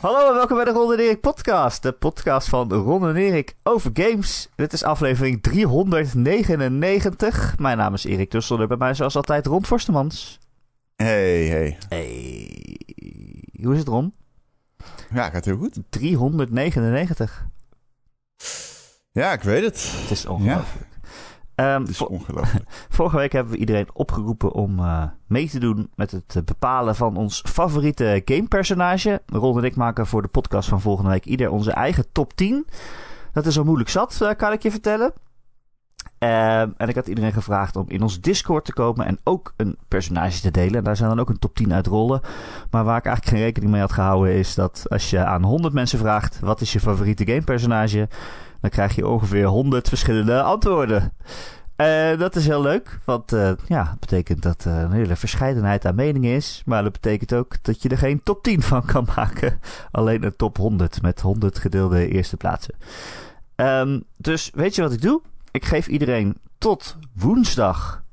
Hallo en welkom bij de Ron en Erik podcast. De podcast van Ron en Erik over games. Dit is aflevering 399. Mijn naam is Erik Tussel. Bij mij zoals altijd Ron Forstemans. Hey, hey. Hey. Hoe is het Ron? Ja, gaat heel goed. 399. Ja, ik weet het. Het is ongelooflijk. Ehm, Het is vo- ongelooflijk. vorige week hebben we iedereen opgeroepen om eh, mee te doen met het bepalen van ons favoriete gamepersonage. Ron en ik maken voor de podcast van volgende week ieder onze eigen top 10. Dat is al moeilijk zat, eh, kan ik je vertellen. Ehm, en ik had iedereen gevraagd om in ons Discord te komen en ook een personage te delen. En daar zijn dan ook een top 10 uit rollen. Maar waar ik eigenlijk geen rekening mee had gehouden is dat als je aan 100 mensen vraagt wat is je favoriete gamepersonage, dan krijg je ongeveer 100 verschillende antwoorden. Eh, dat is heel leuk, want eh, ja, dat betekent dat er een hele verscheidenheid aan meningen is. Maar dat betekent ook dat je er geen top 10 van kan maken. Alleen een top 100 met 100 gedeelde eerste plaatsen. Ehm, dus weet je wat ik doe? Ik geef iedereen tot woensdag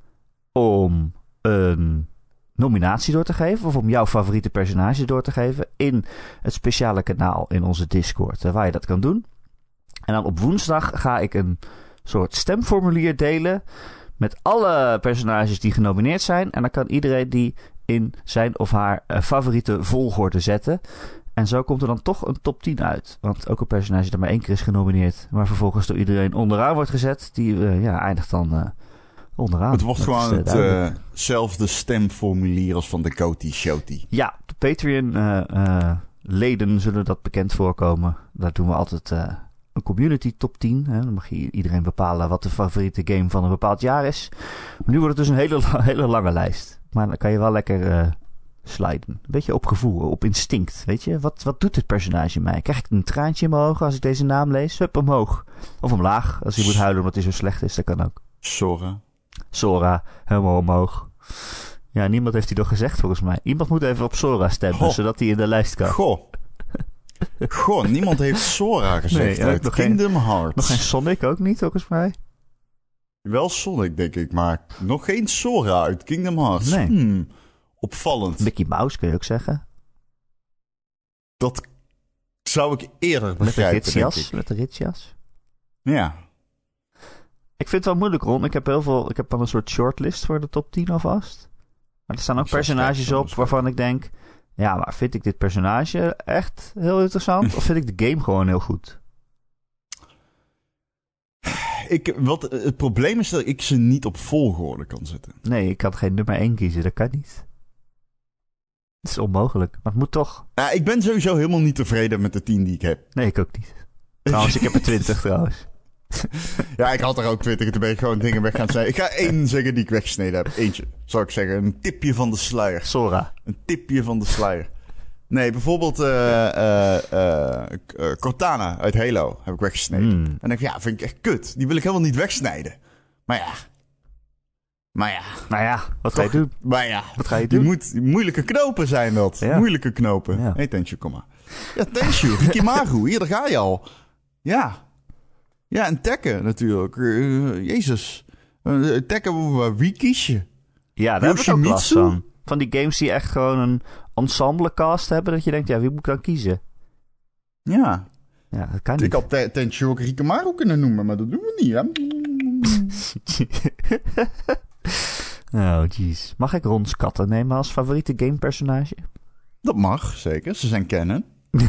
om een nominatie door te geven. Of om jouw favoriete personage door te geven. In het speciale kanaal in onze Discord. eh, waar je dat kan doen. En dan op woensdag ga ik een soort stemformulier delen. Met alle personages die genomineerd zijn. En dan kan iedereen die in zijn of haar eh, favoriete volgorde zetten. En zo komt er dan toch een top 10 uit. Want ook een personage dat maar één keer is genomineerd. Maar vervolgens door iedereen onderaan wordt gezet. Die eh, ja, eindigt dan eh, onderaan. Het wordt Dat gewoon eh, het, duidelijk. eh, zelfde stemformulier als van de Coty Shouty. Ja, de Patreon-leden zullen dat bekend voorkomen. Daar doen we altijd een community top 10. Hè. Dan mag iedereen bepalen wat de favoriete game van een bepaald jaar is. Maar nu wordt het dus een hele, hele lange lijst. Maar dan kan je wel lekker sliden. Een beetje op gevoel, op instinct. Weet je, wat, wat doet dit personage mij? Krijg ik een traantje in mijn ogen als ik deze naam lees? Hup, omhoog. Of omlaag, als hij moet huilen omdat hij zo slecht is. Dat kan ook. Sora. Sora, helemaal omhoog. Ja, niemand heeft hij toch gezegd volgens mij. Iemand moet even op Sora stemmen, Goh. zodat hij in de lijst kan. Goh. Goh, niemand heeft Sora gezegd Nee, nog geen- Kingdom Hearts. Nog geen Sonic ook niet, volgens mij. Wel Sonic, denk ik, maar nog geen Sora uit Kingdom Hearts. Nee. Hmm, opvallend. Mickey Mouse kun je ook zeggen. Dat zou ik eerder Met de ritsjas. ik. Met de ritsjas. Ja. Ik vind het wel moeilijk, Ron. Ik heb heel veel... Ik heb dan een soort shortlist voor de top 10 alvast. Maar er staan ook personages op waarvan ik denk... Ja, maar vind ik dit personage echt heel interessant? of vind ik de game gewoon heel goed? Ik, wat, het probleem is dat ik ze niet op volgorde kan zetten. Nee, ik kan geen nummer 1 kiezen. Dat kan niet. Het is onmogelijk. Maar het moet toch. Nou, ik ben sowieso helemaal niet tevreden met de 10 die ik heb. Nee, ik ook niet. Trouwens, ik heb er 20 trouwens. Ja, ik had er ook 20 en toen ben ik gewoon dingen weg gaan snijden. Ik ga één zeggen die ik weggesneden heb. Eentje, zou ik zeggen. Een tipje van de sluier. Sora. Een tipje van de sluier. Nee, bijvoorbeeld eh, eh, eh, Cortana uit Halo heb ik weggesneden. Hmm. En dan denk ik, ja, vind ik echt kut. Die wil ik helemaal niet wegsnijden. Maar ja. Maar ja. Nou ja, wat ga je doen? Maar ja. Wat ga je Die doen? moet, moeilijke knopen zijn dat. Ja. Moeilijke knopen. Ja. hey, Tenshu, kom maar. Ja, Tenshu, Rikimaru, hier, daar ga je al. Ja. Ja, en Tekken natuurlijk. Eh, Jezus. Uh, Tekken, wie kies je? Ja, daar heb ik ook last van. Van die games die echt gewoon een ensemble cast hebben. Dat je denkt, ja, wie moet ik dan kiezen? Ja. Ja, dat kan Ik niet. had Te- Tenshu ook Rikimaru kunnen noemen, maar dat doen we niet, hè? oh, jeez. Mag ik Rons katten nemen als favoriete gamepersonage? Dat mag, zeker. Ze zijn kennen.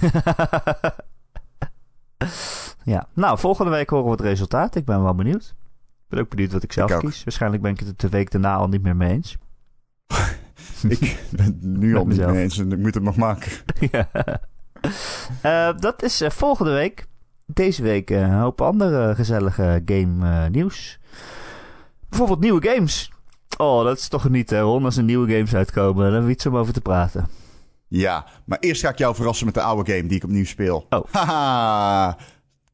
ja. Nou, volgende week horen we het resultaat. Ik ben wel benieuwd. Ik ben ook benieuwd wat ik zelf kies. Waarschijnlijk ben ik het de week daarna al niet meer mee eens. Ik ben het nu al niet mee eens en ik moet het nog maken. ja. Eh, dat is eh, volgende week. Deze week eh, een hoop andere gezellige game nieuws. Bijvoorbeeld nieuwe games. Oh, dat is toch genieten, Ron, als er nieuwe games uitkomen. Dan hebben we iets om over te praten. Ja, maar eerst ga ik jou verrassen met de oude game die ik opnieuw speel. Oh. Haha,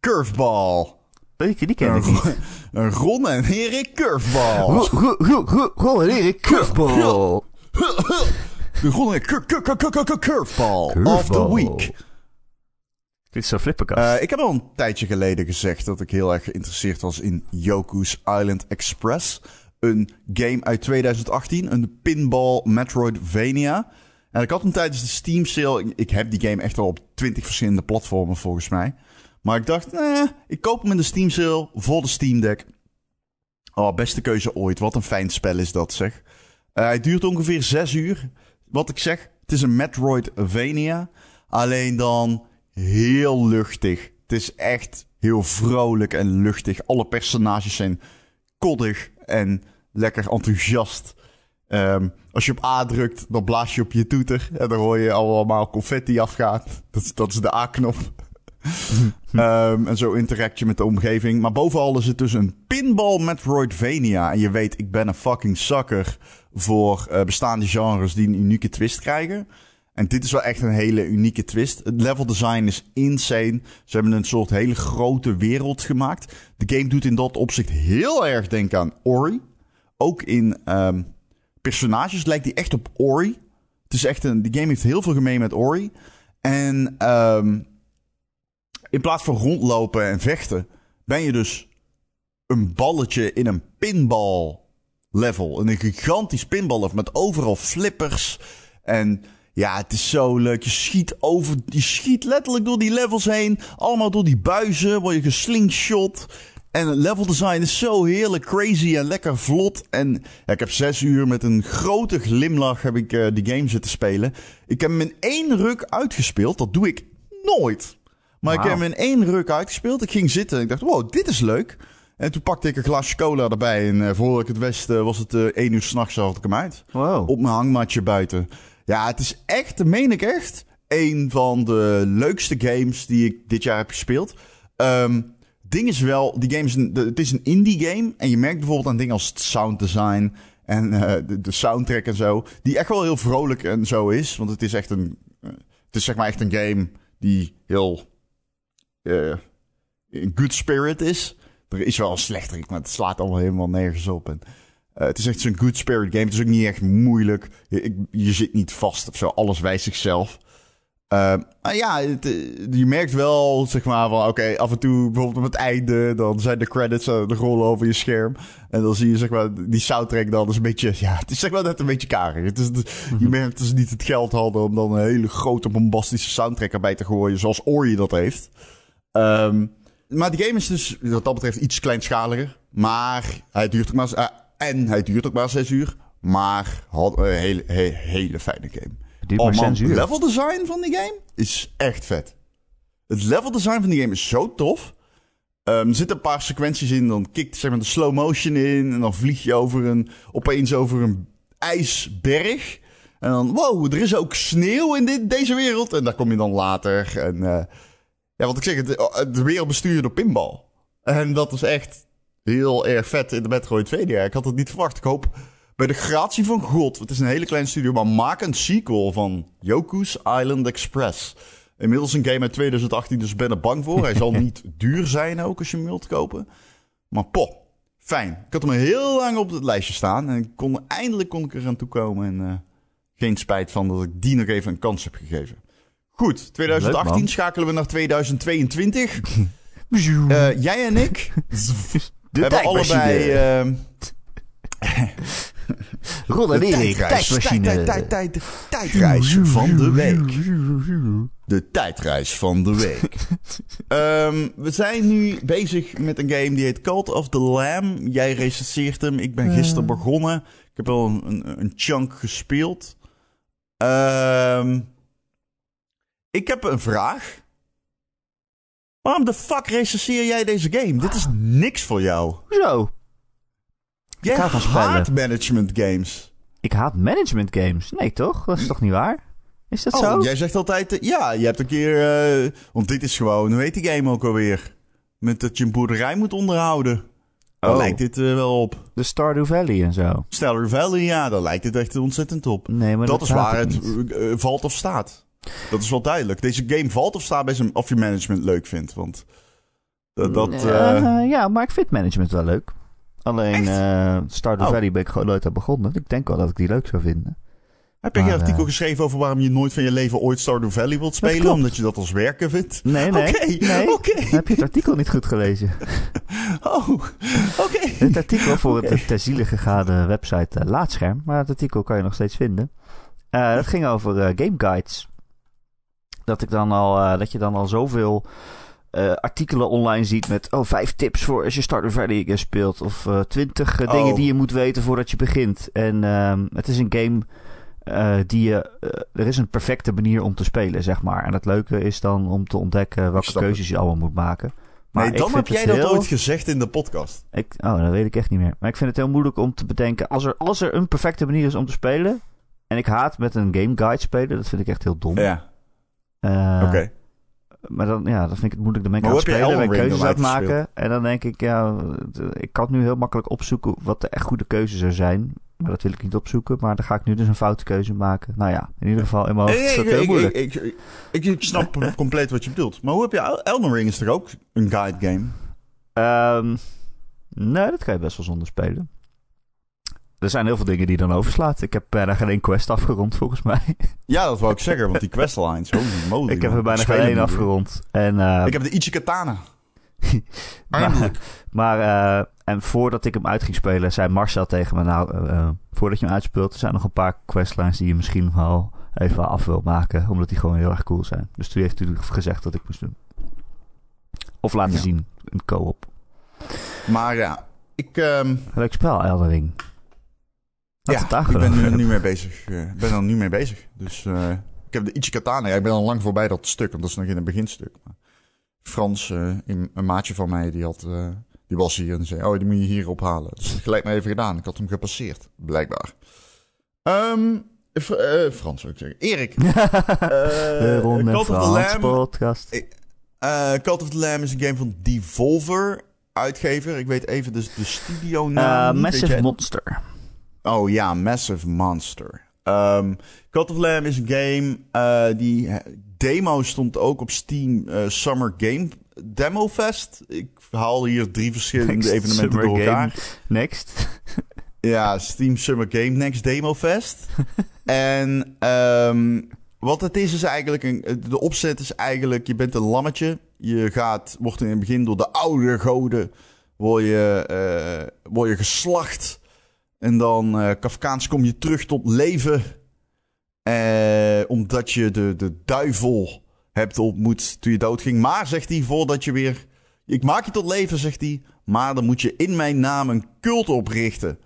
Curveball. Die, die ken ik Een, niet. Ron- een Ron en Erik Curveball. Ron en Erik Curveball. De Ron en Cur- Cur- Cur- Cur- Cur- Curveball of the. Week. Dit is zo'n flipperkast. Eh, ik heb al een tijdje geleden gezegd dat ik heel erg geïnteresseerd was in Yoku's Island Express. Een game uit 2018, een pinball Metroidvania. En ik had hem tijdens de Steam sale. Ik, heb die game echt wel op 20 verschillende platformen volgens mij. Maar ik dacht, ik koop hem in de Steam sale voor de Steam Deck. Oh, beste keuze ooit. Wat een fijn spel is dat, zeg. Uh, hij duurt ongeveer 6 uur. Wat ik zeg, het is een Metroidvania. Alleen dan heel luchtig. Het is echt heel vrolijk en luchtig. Alle personages zijn koddig en lekker enthousiast. Um, als je op A drukt, dan blaas je op je toeter. En dan hoor je allemaal confetti afgaan. Dat, is, dat is de A-knop. um, en zo interact je met de omgeving. Maar bovenal is het dus een pinball Metroidvania. En je weet, ik ben een fucking sucker voor uh, bestaande genres die een unieke twist krijgen. En dit is wel echt een hele unieke twist. Het level design is insane. Ze hebben een soort hele grote wereld gemaakt. De game doet in dat opzicht heel erg denken aan Ori. Ook in um, personages lijkt die echt op Ori. Het is echt een, die game heeft heel veel gemeen met Ori. En um, in plaats van rondlopen en vechten, ben je dus een balletje in een pinball level. Een gigantisch pinball level met overal flippers. En ja, het is zo leuk. Je schiet over, je schiet letterlijk door die levels heen. Allemaal door die buizen word je geslingshot. En het level design is zo heerlijk crazy en lekker vlot. En ja, ik heb zes uur met een grote glimlach heb ik uh, die game zitten spelen. Ik heb hem in één ruk uitgespeeld. Dat doe ik nooit. Maar wow. ik heb hem in één ruk uitgespeeld. Ik ging zitten en ik dacht, wow, dit is leuk. En toen pakte ik een glasje cola erbij. En uh, voor ik het wist uh, was het één uur s'nachts had ik hem uit. Wow. Op mijn hangmatje buiten. Ja, het is echt, dat meen ik echt, een van de leukste games die ik dit jaar heb gespeeld. Um, ding is wel, die game is het is een indie game. En je merkt bijvoorbeeld aan dingen als het sound design en uh, de, soundtrack en zo. Die echt wel heel vrolijk en zo is. Want het is echt een, uh, het is zeg maar echt een game die heel uh, in good spirit is. Er is wel een slechterik, maar het slaat allemaal helemaal nergens op. En, het is echt zo'n good spirit game. Het is ook niet echt moeilijk. Je, je zit niet vast of zo. Alles wijst zichzelf. Uh, maar ja, het, je merkt wel, zeg maar, van oké, okay, af en toe bijvoorbeeld op het einde, dan zijn de credits uh, de rollen over je scherm. En dan zie je, zeg maar, die soundtrack dan is een beetje, ja, het is zeg maar net een beetje karig. Het is, je merkt dat ze niet het geld hadden om dan een hele grote bombastische soundtrack erbij te gooien, zoals Ori dat heeft. Um, maar die game is dus, wat dat betreft, iets kleinschaliger. Maar hij duurt ook maar, uh, en hij duurt ook maar zes uur. Maar had een hele, hele, hele fijne game. Oh man, het level design van die game is echt vet. Het level design van die game is zo tof. Um, er zitten een paar sequenties in, dan kikt zeg maar de slow motion in. En dan vlieg je over een, opeens over een ijsberg. En dan, wow, er is ook sneeuw in dit, deze wereld. En daar kom je dan later. En uh, ja, wat ik zeg, de, de wereld bestuur je door pinball. En dat is echt heel erg vet in de Metroidvania. Ik had het niet verwacht. Ik hoop bij de gratie van God, het is een hele kleine studio, maar maak een sequel van Yoku's Island Express. Inmiddels een game uit 2018, dus ben er bang voor. Hij zal niet duur zijn ook als je hem wilt kopen. Maar po, fijn. Ik had hem heel lang op het lijstje staan en ik kon, eindelijk kon ik er aan toe komen. En uh, geen spijt van dat ik die nog even een kans heb gegeven. Goed, 2018 Leuk, schakelen we naar 2022. uh, jij en ik hebben allebei... Uh, Ron en Erik, tijdmachine. Tijd, tijd, tijdreis van de week. De tijdreis van de week. um, we zijn nu bezig met een game die heet Cult of the Lamb. Jij recenseert hem. Ik ben gisteren begonnen. Ik heb al een, een, een chunk gespeeld. Um, ik heb een vraag. Waarom de fuck recenseer jij deze game? Dit is niks voor jou. Zo. Jij haat management games. Ik haat management games. Nee, toch? Dat is toch niet waar? Is dat oh, zo? Jij zegt altijd, uh, ja, je hebt een keer... Uh, want dit is gewoon, hoe heet die game ook alweer? Met dat je een boerderij moet onderhouden. Daar Oh. lijkt dit uh, wel op. De Stardew Valley en zo. Stardew Valley, ja, daar lijkt het echt ontzettend op. Nee, maar dat, dat, is waar het valt of staat. Dat is wel duidelijk. Deze game valt of staat bij zijn, of je management leuk vindt. Want dat... dat Eh, ja, maar ik vind management wel leuk. Alleen uh, Stardew Oh. Valley ben ik gewoon nooit aan begonnen. Ik denk wel dat ik die leuk zou vinden. heb je een artikel eh, geschreven over waarom je nooit van je leven ooit Stardew Valley wilt spelen? Omdat je dat als werken vindt? Nee, nee. Oké, heb je het artikel niet goed gelezen. Oh, oké. Het artikel voor het ter ziele gegaane website uh, Laatscherm. Maar het artikel kan je nog steeds vinden. Dat ging over game guides. Dat, ik dan al, dat je dan al zoveel artikelen online ziet met oh, vijf tips voor als je Stardew Valley speelt. Of twintig oh. dingen die je moet weten voordat je begint. En um, het is een game die je... er is een perfecte manier om te spelen, zeg maar. En het leuke is dan om te ontdekken welke keuzes je allemaal moet maken. Maar nee, dan heb jij dat ooit gezegd in de podcast. Ik, oh, dat weet ik echt niet meer. Maar ik vind het heel moeilijk om te bedenken. Als er, als er een perfecte manier is om te spelen. En ik haat met een game guide spelen. Dat vind ik echt heel dom. Ja. Uh, Oké. Maar dan, ja, dan vind ik het moeilijk. Dan ben ik aan het spelen, ben keuzes uitmaken. En dan denk ik, ja, ik kan nu heel makkelijk opzoeken wat de echt goede keuzes er zijn. Maar dat wil ik niet opzoeken. Maar dan ga ik nu dus een foute keuze maken. Nou ja, in ieder geval in mijn hoofd is dat heel moeilijk. Ik, ik, ik, snap compleet wat je bedoelt. Maar hoe heb je... Elden Ring is toch ook een guide game? Um, nee, dat kan je best wel zonder spelen. Er zijn heel veel dingen die dan overslaat. Ik heb bijna geen quest afgerond, volgens mij. Ja, dat wou ik zeggen, want die questlines, holy moly. Ik heb er bijna geen één afgerond. En, uh, ik heb de Ichi Katana. maar, maar uh, en voordat ik hem uit ging spelen, zei Marcel tegen me... Nou, uh, voordat je hem uitspeelt, er zijn nog een paar questlines die je misschien wel even af wil maken. Omdat die gewoon heel erg cool zijn. Dus toen heeft hij gezegd dat ik moest doen. Of laten zien, een co-op. Maar ja, ik... Um... Leuk spel, Eldering. Ja, ik ben er nu mee bezig. Uh, ben er nu mee bezig. Dus uh, ik heb de Ichi Katana. Ja, ik ben al lang voorbij dat stuk, want dat is nog in het beginstuk. Maar Frans, uh, een maatje van mij, die had die was hier en zei, oh, die moet je hier ophalen. Dus gelijk maar even gedaan. Ik had hem gepasseerd, blijkbaar. Um, uh, Frans zou ik zeggen. Erik. uh, de Ronde Cult of the Lamb. podcast. Uh, Cult of the Lamb is een game van Devolver, uitgever. Ik weet even dus de studio naam. Massive Monster. Oh ja, Massive Monster. Um, Cult of the Lamb is een game die demo stond ook op Steam Summer Game Demo Fest. Ik haal hier drie verschillende evenementen door elkaar. Next. ja, Steam Summer Game Next Demo Fest. en um, wat het is, is eigenlijk... Een, de opzet is eigenlijk... Je bent een lammetje. Je gaat, wordt in het begin door de oude goden... Word je, uh, word je geslacht. En dan uh, Kafkaans kom je terug tot leven. Uh, omdat je de, de duivel hebt ontmoet toen je doodging. Maar, zegt hij, voordat je weer ik maak je tot leven, zegt hij, maar dan moet je in mijn naam een cult oprichten.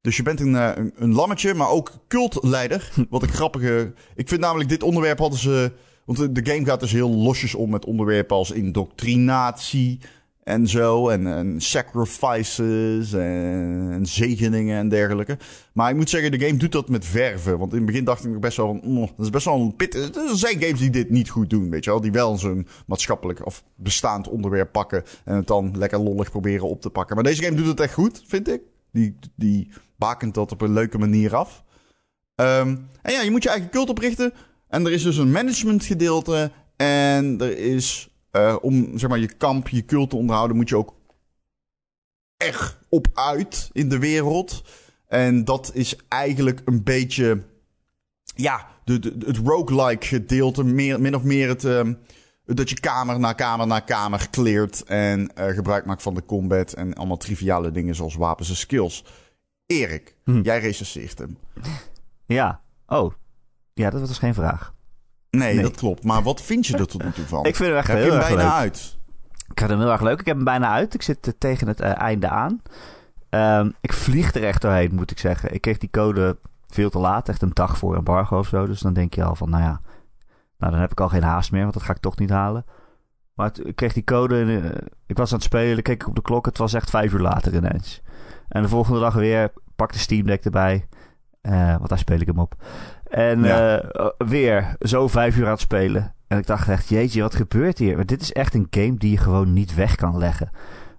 Dus je bent een, eh, een, een lammetje, maar ook cultleider. Wat een grappige... Ik vind namelijk dit onderwerp hadden ze... Want de game gaat dus heel losjes om met onderwerpen als indoctrinatie en zo. En, sacrifices en, en, zegeningen en dergelijke. Maar ik moet zeggen, de game doet dat met verven. Want in het begin dacht ik best wel van... Oh, dat is best wel een pit. Er zijn games die dit niet goed doen, weet je wel. Die wel zo'n maatschappelijk of bestaand onderwerp pakken. En het dan lekker lollig proberen op te pakken. Maar deze game doet het echt goed, vind ik. Die, die bakent dat op een leuke manier af. Um, en ja, je moet je eigen cult oprichten. En er is dus een management gedeelte. En er is uh, om zeg maar, je kamp, je cult te onderhouden, moet je ook echt op uit in de wereld. En dat is eigenlijk een beetje. Ja, de, de, het roguelike gedeelte. Meer, min of meer het. Uh, dat je kamer na kamer na kamer kleert. En uh, gebruik maakt van de combat. En allemaal triviale dingen zoals wapens en skills. Erik, hm. jij recenseert hem. Ja. Oh. Ja, dat was dus geen vraag. Nee, dat klopt. Maar wat vind je er tot nu toe van? Ik vind hem echt heb heel je hem erg bijna leuk. uit? Ik had hem heel erg leuk. Ik heb hem bijna uit. Ik zit tegen het uh, einde aan. Um, ik vlieg er echt doorheen, moet ik zeggen. Ik kreeg die code veel te laat. Echt een dag voor embargo of zo. Dus dan denk je al van, nou ja... Nou, dan heb ik al geen haast meer, want dat ga ik toch niet halen. Maar ik kreeg die code... Uh, ik was aan het spelen, keek ik op de klok. Het was echt vijf uur later ineens. En de volgende dag weer, pak de Steam Deck erbij. Uh, want daar speel ik hem op. En ja. uh, weer zo vijf uur aan het spelen. En ik dacht echt, jeetje, wat gebeurt hier? Maar dit is echt een game die je gewoon niet weg kan leggen.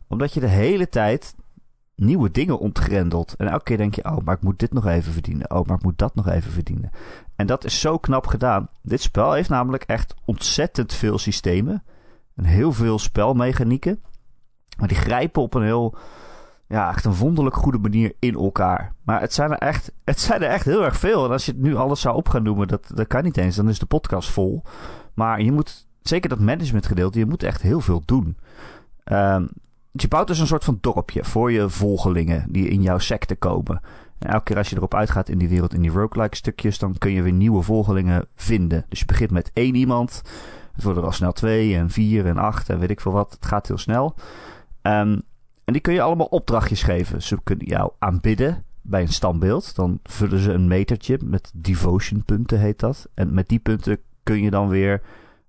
Omdat je de hele tijd nieuwe dingen ontgrendelt. En elke keer denk je, oh, maar ik moet dit nog even verdienen. Oh, maar ik moet dat nog even verdienen. En dat is zo knap gedaan. Dit spel heeft namelijk echt ontzettend veel systemen. En heel veel spelmechanieken. Maar die grijpen op een heel ja, echt een wonderlijk goede manier in elkaar. Maar het zijn er echt, het zijn er echt heel erg veel. En als je het nu alles zou op gaan noemen, dat, dat kan niet eens. Dan is de podcast vol. Maar je moet, zeker dat managementgedeelte, je moet echt heel veel doen. Um, je bouwt dus een soort van dorpje voor je volgelingen die in jouw secte komen. En elke keer als je erop uitgaat in die wereld, in die roguelike stukjes, dan kun je weer nieuwe volgelingen vinden. Dus je begint met één iemand. Het worden er al snel twee en vier en acht en weet ik veel wat. Het gaat heel snel. Um, die kun je allemaal opdrachtjes geven. Ze kunnen jou aanbidden bij een standbeeld. Dan vullen ze een metertje met devotion punten heet dat. En met die punten kun je dan weer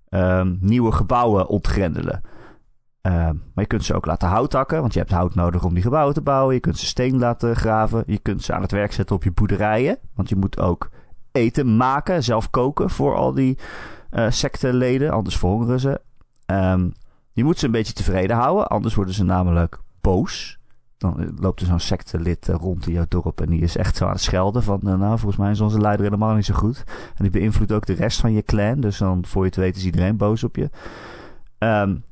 um, nieuwe gebouwen ontgrendelen. Uh, maar je kunt ze ook laten hout hakken, want je hebt hout nodig om die gebouwen te bouwen. Je kunt ze steen laten graven. Je kunt ze aan het werk zetten op je boerderijen. Want je moet ook eten maken, zelf koken voor al die uh, secteleden. Anders verhongeren ze. Um, je moet ze een beetje tevreden houden, anders worden ze namelijk boos. Dan loopt er zo'n sectelid uh, rond in jouw dorp en die is echt zo aan het schelden van... Uh, nou, volgens mij is onze leider helemaal niet zo goed. En die beïnvloedt ook de rest van je clan, dus dan voor je te weten is iedereen boos op je. Um,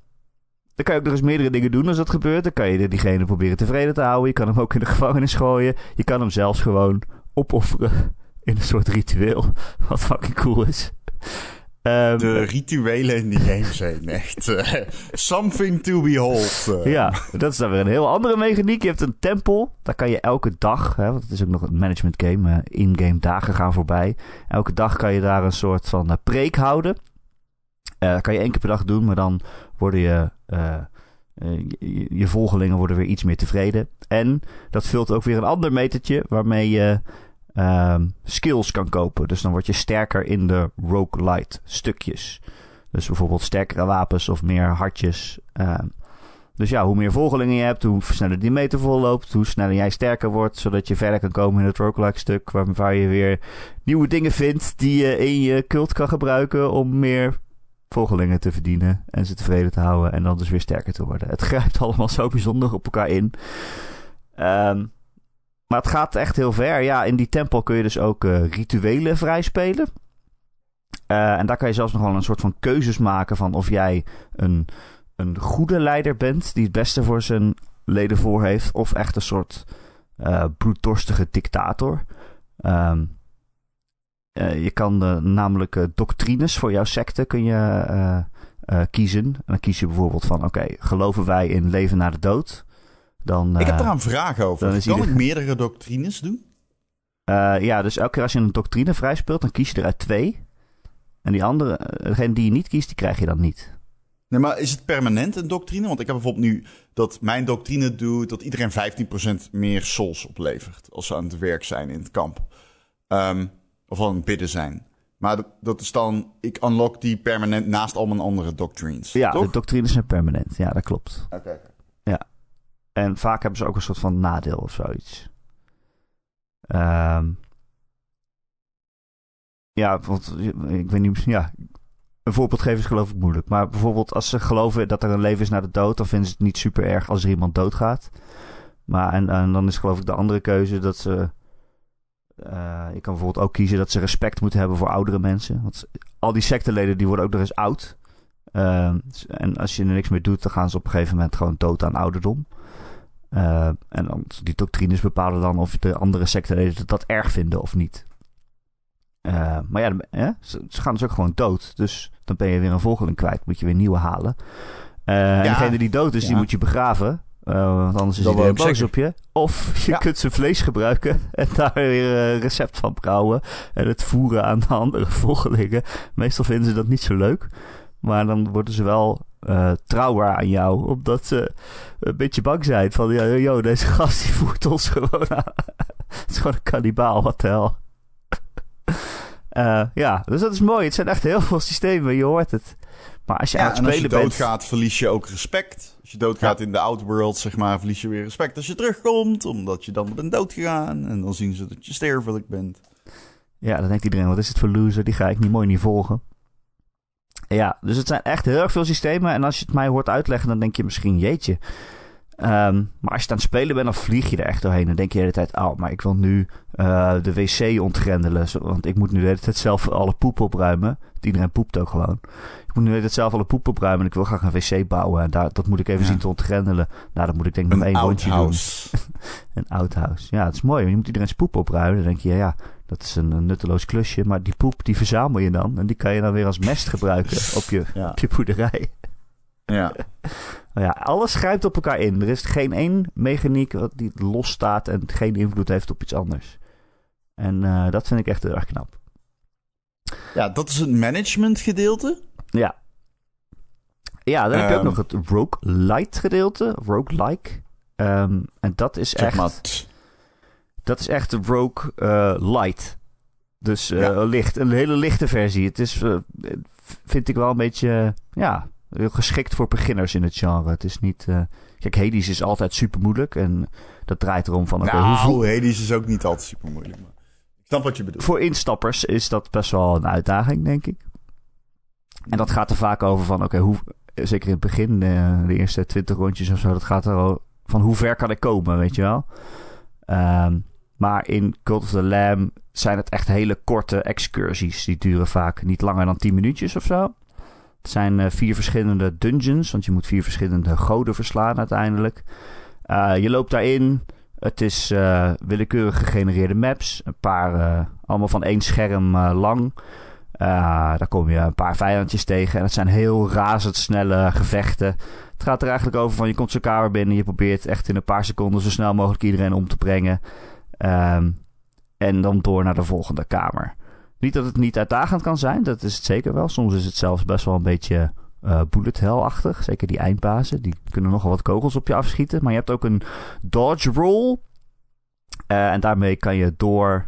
dan kan je ook nog eens meerdere dingen doen als dat gebeurt. Dan kan je diegene proberen tevreden te houden. Je kan hem ook in de gevangenis gooien. Je kan hem zelfs gewoon opofferen in een soort ritueel. Wat fucking cool is. Um, de rituelen in die game zijn echt uh, something to behold. Uh. Ja, dat is dan weer een heel andere mechaniek. Je hebt een tempel, daar kan je elke dag, hè, want het is ook nog een management game, uh, in-game dagen gaan voorbij. Elke dag kan je daar een soort van preek houden. dat kan je één keer per dag doen, maar dan worden je, je, je volgelingen worden weer iets meer tevreden. En dat vult ook weer een ander metertje waarmee je um, skills kan kopen. Dus dan word je sterker in de roguelite stukjes. Dus bijvoorbeeld sterkere wapens of meer hartjes. Um, dus ja, hoe meer volgelingen je hebt, hoe sneller die meter vol loopt, hoe sneller jij sterker wordt, zodat je verder kan komen in het roguelike stuk, waar, je weer nieuwe dingen vindt die je in je cult kan gebruiken om meer volgelingen te verdienen en ze tevreden te houden en dan dus weer sterker te worden. Het grijpt allemaal zo bijzonder op elkaar in. Um, maar het gaat echt heel ver. Ja, in die tempel kun je dus ook uh, rituelen vrijspelen. Uh, en daar kan je zelfs nog wel een soort van keuzes maken van of jij een, een goede leider bent die het beste voor zijn leden voor heeft, of echt een soort uh, bloeddorstige dictator. Um, je kan namelijk doctrines voor jouw secte kun je kiezen. En dan kies je bijvoorbeeld van: oké, geloven wij in leven na de dood? Dan, ik heb daar een vraag over. Dan kan ik meerdere doctrines doen? Uh, ja, dus elke keer als je een doctrine vrij speelt, dan kies je er uit twee. En die andere, eh, degene die je niet kiest, die krijg je dan niet. Nee, maar is het permanent een doctrine? Want ik heb bijvoorbeeld nu dat mijn doctrine doet dat iedereen 15% meer souls oplevert. Als ze aan het werk zijn in het kamp. Um, of aan het bidden zijn. Maar dat, is dan, ik unlock die permanent naast al mijn andere doctrines. Ja, toch? de doctrines zijn permanent. Ja, dat klopt. Oké. En vaak hebben ze ook een soort van nadeel of zoiets. Um, ja, want ik weet niet, ja, een voorbeeld geven is geloof ik moeilijk. Maar bijvoorbeeld als ze geloven dat er een leven is na de dood, dan vinden ze het niet super erg als er iemand doodgaat. Maar en, dan is geloof ik de andere keuze dat ze. Uh, je kan bijvoorbeeld ook kiezen dat ze respect moeten hebben voor oudere mensen. Want al die secteleden die worden ook nog eens oud. Uh, en als je er niks meer doet, dan gaan ze op een gegeven moment gewoon dood aan ouderdom. Uh, en dan, die doctrines bepalen dan of de andere secten dat erg vinden of niet. Uh, maar ja, ze, gaan dus ook gewoon dood. Dus dan ben je weer een volgeling kwijt. Moet je weer nieuwe halen. Uh, ja. En degene die dood is, die moet je begraven. want anders is iedereen boos op je. Of je kunt zijn vlees gebruiken en daar weer een recept van brouwen. En het voeren aan de andere volgelingen. Meestal vinden ze dat niet zo leuk. Maar dan worden ze wel uh, trouwer aan jou. Omdat ze een beetje bang zijn. Van, ja, yo, deze gast die voert ons gewoon aan. Het is gewoon een kannibaal, wat de hel. Uh, ja, dus dat is mooi. Het zijn echt heel veel systemen, je hoort het. Maar als je ja, aan het spelen als je doodgaat, verlies je ook respect. Als je doodgaat ja. in de outworld, zeg maar, verlies je weer respect als je terugkomt. Omdat je dan bent doodgegaan. En dan zien ze dat je sterfelijk bent. Ja, dan denkt iedereen, wat is het voor loser? Die ga ik niet mooi niet volgen. Ja, dus het zijn echt heel erg veel systemen. En als je het mij hoort uitleggen, dan denk je misschien, jeetje. Um, maar als je het aan het spelen bent, dan vlieg je er echt doorheen. Dan denk je de hele tijd, oh, maar ik wil nu uh, de wc ontgrendelen. Want ik moet nu de hele tijd zelf alle poep opruimen. Iedereen poept ook gewoon. Ik moet nu de hele tijd zelf alle poep opruimen. En ik wil graag een wc bouwen. En daar, dat moet ik even ja. zien te ontgrendelen. Nou, dan moet ik denk ik nog één rondje doen. een outhouse. Ja, het is mooi. Je moet iedereen zijn poep opruimen. Dan denk je, ja, dat is een, een, nutteloos klusje. Maar die poep, die verzamel je dan. En die kan je dan weer als mest gebruiken op je, ja. op je boerderij. Ja. Nou ja, alles grijpt op elkaar in. Er is geen één mechaniek die los staat en geen invloed heeft op iets anders. En uh, dat vind ik echt heel erg knap. Ja, dat is het management gedeelte. Ja. Ja, dan um, heb je ook nog het roguelite gedeelte. Roguelike. Um, en dat is echt... Maar dat is echt Rogue uh, Light. Dus uh, ja. licht, een hele lichte versie. Het is, uh, vind ik wel een beetje, ja, geschikt voor beginners in het genre. Het is niet... Uh, kijk, Hades is altijd super moeilijk. En dat draait erom van... Okay, nou, hoeveel... Hades is ook niet altijd super moeilijk. Maar ik snap wat je bedoelt. Voor instappers is dat best wel een uitdaging, denk ik. En dat gaat er vaak over van... Oké, hoe zeker in het begin, de, de, eerste twintig rondjes of zo... Dat gaat er van hoe ver kan ik komen, weet je wel. Um, maar in Cult of the Lamb zijn het echt hele korte excursies. Die duren vaak niet langer dan 10 minuutjes of zo. Het zijn uh, vier verschillende dungeons, want je moet vier verschillende goden verslaan uiteindelijk. Uh, je loopt daarin. Het is uh, willekeurig gegenereerde maps. Een paar, allemaal van één scherm lang. daar kom je een paar vijandjes tegen. En het zijn heel razendsnelle gevechten. Het gaat er eigenlijk over van je komt zo'n kamer binnen. Je probeert echt in een paar seconden zo snel mogelijk iedereen om te brengen. Um, en dan door naar de volgende kamer. Niet dat het niet uitdagend kan zijn, dat is het zeker wel. Soms is het zelfs best wel een beetje uh, bullet hell-achtig. Zeker die eindbazen, die kunnen nogal wat kogels op je afschieten. Maar je hebt ook een dodge roll. Uh, en daarmee kan je door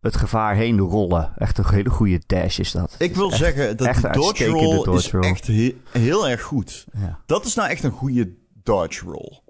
het gevaar heen rollen. Echt een hele goede dash is dat. Ik wil zeggen, dat de dodge roll dodge is echt he heel erg goed. Ja. Dat is nou echt een goede dodge roll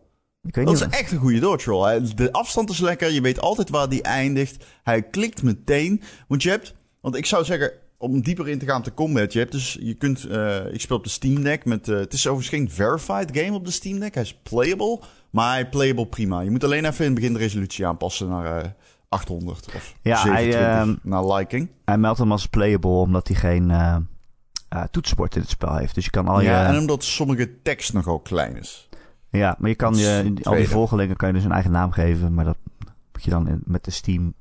dat is echt een goede dodge roll. De afstand is lekker. Je weet altijd waar die eindigt. Hij klikt meteen. Want je hebt... Want ik zou zeggen, om dieper in te gaan op de combat. Je hebt dus... Je kunt... Uh, ik speel op de Steam Deck met... Uh, het is overigens geen verified game op de Steam Deck. Hij is playable. Maar hij playable prima. Je moet alleen even in het begin de resolutie aanpassen naar... Uh, 800 of ja, 27 hij, uh, naar liking. Hij meldt hem als playable omdat hij geen toetsenbord in het spel heeft. Dus je kan al ja, je... en omdat sommige tekst nogal klein is. Ja, maar je kan je, al die volgelingen kan je dus een eigen naam geven, maar dat moet je dan in, met de Steam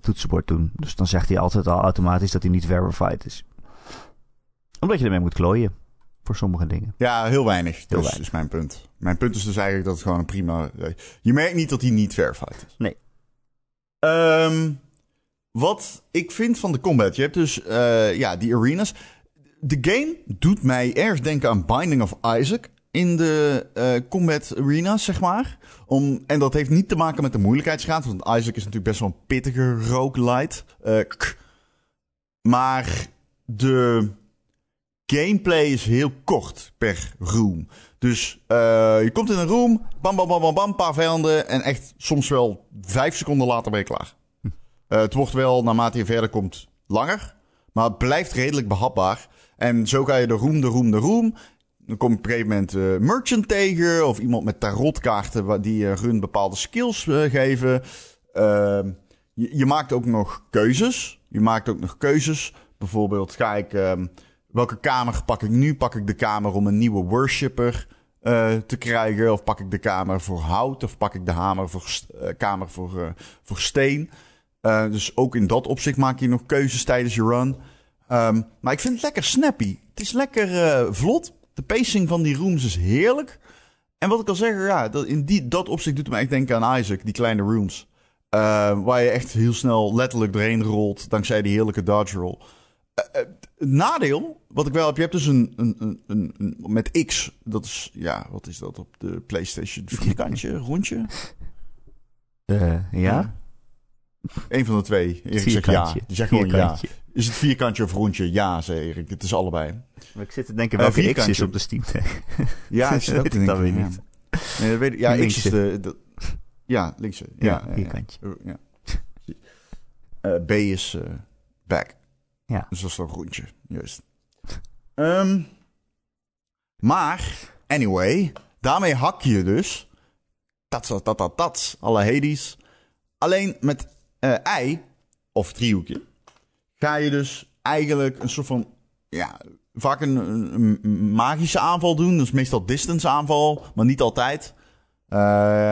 toetsenbord doen. Dus dan zegt hij altijd al automatisch dat hij niet verified is. Omdat je ermee moet klooien. Voor sommige dingen. Ja, heel weinig. Heel dus weinig. is mijn punt. Mijn punt is dus eigenlijk dat het gewoon een prima... Je merkt niet dat hij niet verified is. Nee. Um, wat ik vind van de combat. Je hebt dus uh, ja, die arenas. De game doet mij erg denken aan Binding of Isaac in de uh, combat arenas, zeg maar. Om, en dat heeft niet te maken met de moeilijkheidsgraad. Want Isaac is natuurlijk best wel een pittige roguelite. Uh, maar de gameplay is heel kort per room. Dus uh, je komt in een room, bam, bam, bam, bam, bam, paar vijanden. En echt soms wel vijf seconden later ben je klaar. Uh, het wordt wel, naarmate je verder komt, langer. Maar het blijft redelijk behapbaar. En zo ga je de room, de room, de room. Dan kom je op een gegeven moment uh, merchant tegen. Of iemand met tarotkaarten die uh, hun bepaalde skills uh, geven. Ehm, je, je, maakt ook nog keuzes. Je maakt ook nog keuzes. Bijvoorbeeld ga ik... Ehm, welke kamer pak ik nu? Pak ik de kamer om een nieuwe worshipper te krijgen? Of pak ik de kamer voor hout? Of pak ik de hamer voor, kamer voor, voor steen? dus ook in dat opzicht maak je nog keuzes tijdens je run. Um, maar ik vind het lekker snappy. Het is lekker vlot. De pacing van die rooms is heerlijk. En wat ik al zeg, ja, dat, in die, dat opzicht doet me echt denken aan Isaac, die kleine rooms. Uh, waar je echt heel snel letterlijk doorheen rolt, dankzij die heerlijke dodge roll. Uh, uh, het nadeel, wat ik wel heb, je hebt dus een, een, een, een, met X, dat is, ja, wat is dat op de PlayStation? Vierkantje, rondje? ja. Eén van de twee. Erik zegt ja. Die zegt gewoon ja. Is het vierkantje of rondje? Ja, zei Erik. Het is allebei. Maar ik zit te denken welke uh, X is op de Steam Ja, Dat weet ik niet. Nee, dat weet ik. Ja, X is de, de... Ja, linkse. Ja, ja vierkantje. Ja. Uh, B is uh, back. Ja. Dus dat is dan rondje. Juist. Um, maar, anyway, daarmee hak je dus... Dat, dat, dat, dat, dat. Alle Hades. Alleen met uh, I, of driehoekje, ga je dus eigenlijk een soort van, ja, vaak een, magische aanval doen. Is meestal distance aanval, maar niet altijd. Uh,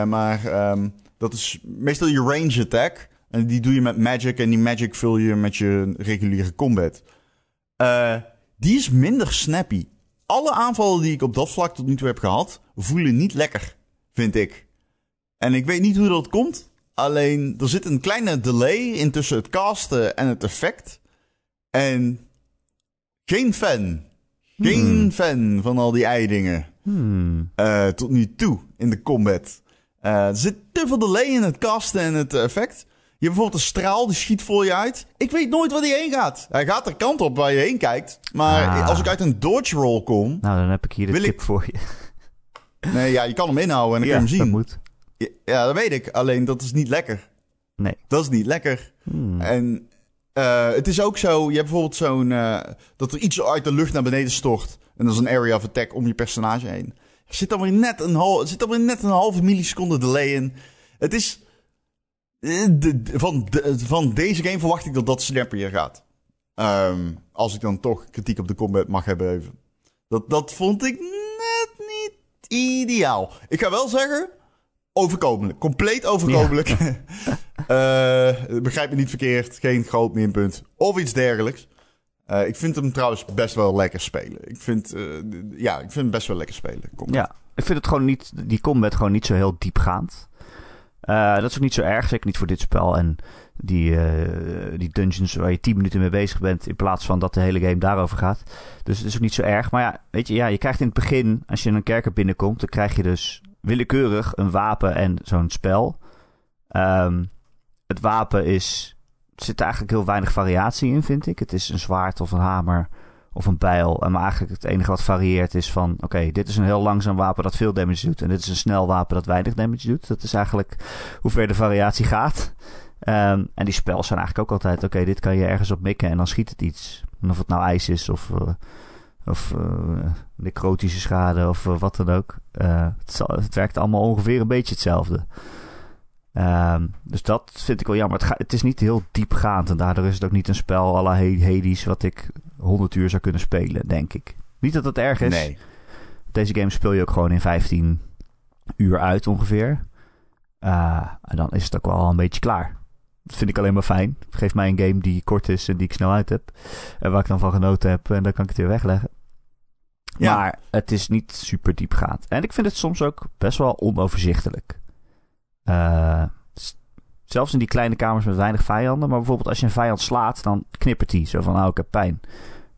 maar um, dat is meestal je range attack. En die doe je met magic en die magic vul je met je reguliere combat. Uh, die is minder snappy. alle aanvallen die ik op dat vlak tot nu toe heb gehad, voelen niet lekker, vind ik. En ik weet niet hoe dat komt. Alleen er zit een kleine delay in tussen het casten en het effect. En geen fan. Geen Hmm. fan van al die ei-dingen. Hmm. Eh, tot nu toe in de combat. Eh, er zit te veel delay in het casten en het effect. Je hebt bijvoorbeeld een straal, die schiet voor je uit. Ik weet nooit waar die heen gaat. Hij gaat de kant op waar je heen kijkt. Maar Ah. als ik uit een dodge roll kom... Nou, dan heb ik hier de tip ik- voor je. Nee, ja, je kan hem inhouden en dan ja, kun je hem dat zien. moet. Ja, dat weet ik. Alleen dat is niet lekker. Nee. Dat is niet lekker. Hmm. En eh, het is ook zo, je hebt bijvoorbeeld zo'n... eh, dat er iets uit de lucht naar beneden stort. En dat is een area of attack om je personage heen. Er zit dan weer net een, hal, zit dan weer net een halve milliseconde delay in. Het is... eh, de- van, de- van deze game verwacht ik dat dat snappier gaat. Ehm, als ik dan toch kritiek op de combat mag hebben even. Dat, dat vond ik net niet ideaal. Ik ga wel zeggen, overkomelijk. Compleet overkomelijk. Eh, begrijp me niet verkeerd, geen groot minpunt. Of iets dergelijks. Eh, ik vind hem trouwens best wel lekker spelen. Ik vind, eh, ja, ik vind hem best wel lekker spelen. Ja, ik vind het gewoon niet, die combat gewoon niet zo heel diepgaand. Dat is ook niet zo erg, zeker niet voor dit spel. En die, die dungeons waar je 10 minuten mee bezig bent, in plaats van dat de hele game daarover gaat. Dus het is ook niet zo erg. Maar ja, weet je, ja, je krijgt in het begin, als je in een kerker binnenkomt, dan krijg je dus willekeurig een wapen en zo'n spel. Ehm, het wapen is, er zit eigenlijk heel weinig variatie in, vind ik. Het is een zwaard of een hamer of een bijl. En maar eigenlijk het enige wat varieert is van... oké, dit is een heel langzaam wapen dat veel damage doet... en dit is een snel wapen dat weinig damage doet. Dat is eigenlijk hoe ver de variatie gaat. Ehm, en die spels zijn eigenlijk ook altijd... oké, dit kan je ergens op mikken en dan schiet het iets. En of het nou ijs is of... eh, of eh, necrotische schade of eh, wat dan ook. Eh, het, zal- het werkt allemaal ongeveer een beetje hetzelfde. Ehm, dus dat vind ik wel jammer. Het, ga- het is niet heel diepgaand en daardoor is het ook niet een spel à la Hades... wat ik 100 uur zou kunnen spelen, denk ik. Niet dat het erg is. Nee. Deze game speel je ook gewoon in 15 uur uit ongeveer. En dan is het ook wel een beetje klaar. Dat vind ik alleen maar fijn. Geef mij een game die kort is en die ik snel uit heb. En waar ik dan van genoten heb. En dan kan ik het weer wegleggen. Maar het is niet super diepgaand. En ik vind het soms ook best wel onoverzichtelijk. Eh, zelfs in die kleine kamers met weinig vijanden. Maar bijvoorbeeld als je een vijand slaat, dan knippert hij. Zo van, nou, ik heb pijn.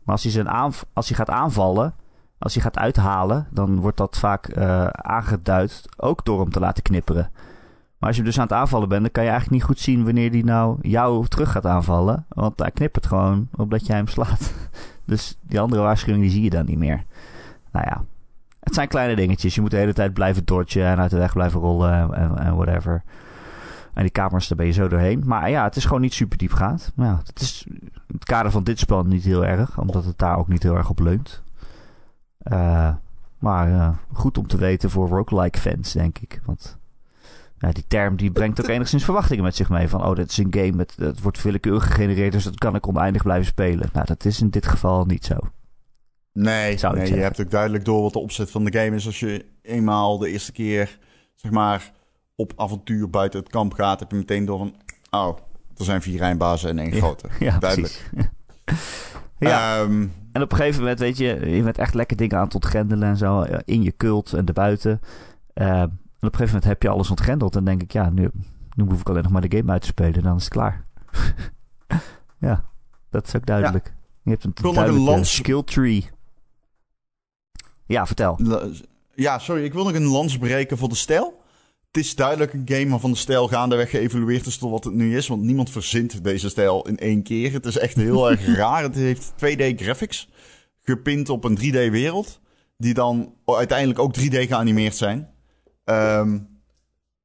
Maar als hij, zijn als hij gaat aanvallen, als hij gaat uithalen, dan wordt dat vaak eh, aangeduid ook door hem te laten knipperen. Maar als je dus aan het aanvallen bent, dan kan je eigenlijk niet goed zien wanneer hij nou jou terug gaat aanvallen. Want hij knippert gewoon omdat jij hem slaat. Dus die andere waarschuwing die zie je dan niet meer. Nou ja, het zijn kleine dingetjes. Je moet de hele tijd blijven dodgen en uit de weg blijven rollen en, en whatever. En die kamers, daar ben je zo doorheen. Maar ja, het is gewoon niet super diepgaand. Maar ja, het is in het kader van dit spel niet heel erg. Omdat het daar ook niet heel erg op leunt. Eh, maar eh, goed om te weten voor roguelike fans, denk ik. Want ja, die term die brengt ook enigszins verwachtingen met zich mee. Van, oh, dit is een game, met, het wordt willekeurig gegenereerd, dus dat kan ik oneindig blijven spelen. Nou, dat is in dit geval niet zo. Nee, Zou nee je hebt ook duidelijk door wat de opzet van de game is. Als je eenmaal de eerste keer, zeg maar, op avontuur buiten het kamp gaat, heb je meteen door van, oh, er zijn vier eindbazen en één Ja, grote. Ja, Duidelijk. precies. ja, Ehm, en op een gegeven moment, weet je, je bent echt lekker dingen aan het ontgrendelen en zo. eh, In je cult en erbuiten. Eh, en op een gegeven moment heb je alles ontgrendeld. En denk ik, ja, nu, nu hoef ik alleen nog maar de game uit te spelen. En dan is het klaar. ja, dat is ook duidelijk. Je hebt een duidelijke lans- skill tree. Ja, vertel. Ja, sorry, ik wil nog een lans breken voor de stijl. Het is duidelijk een game waarvan de stijl gaandeweg geëvolueerd is tot wat het nu is. Want niemand verzint deze stijl in één keer. Het is echt heel erg raar. Het heeft 2D graphics gepind op een 3D wereld. Die dan uiteindelijk ook 3D geanimeerd zijn. Ehm,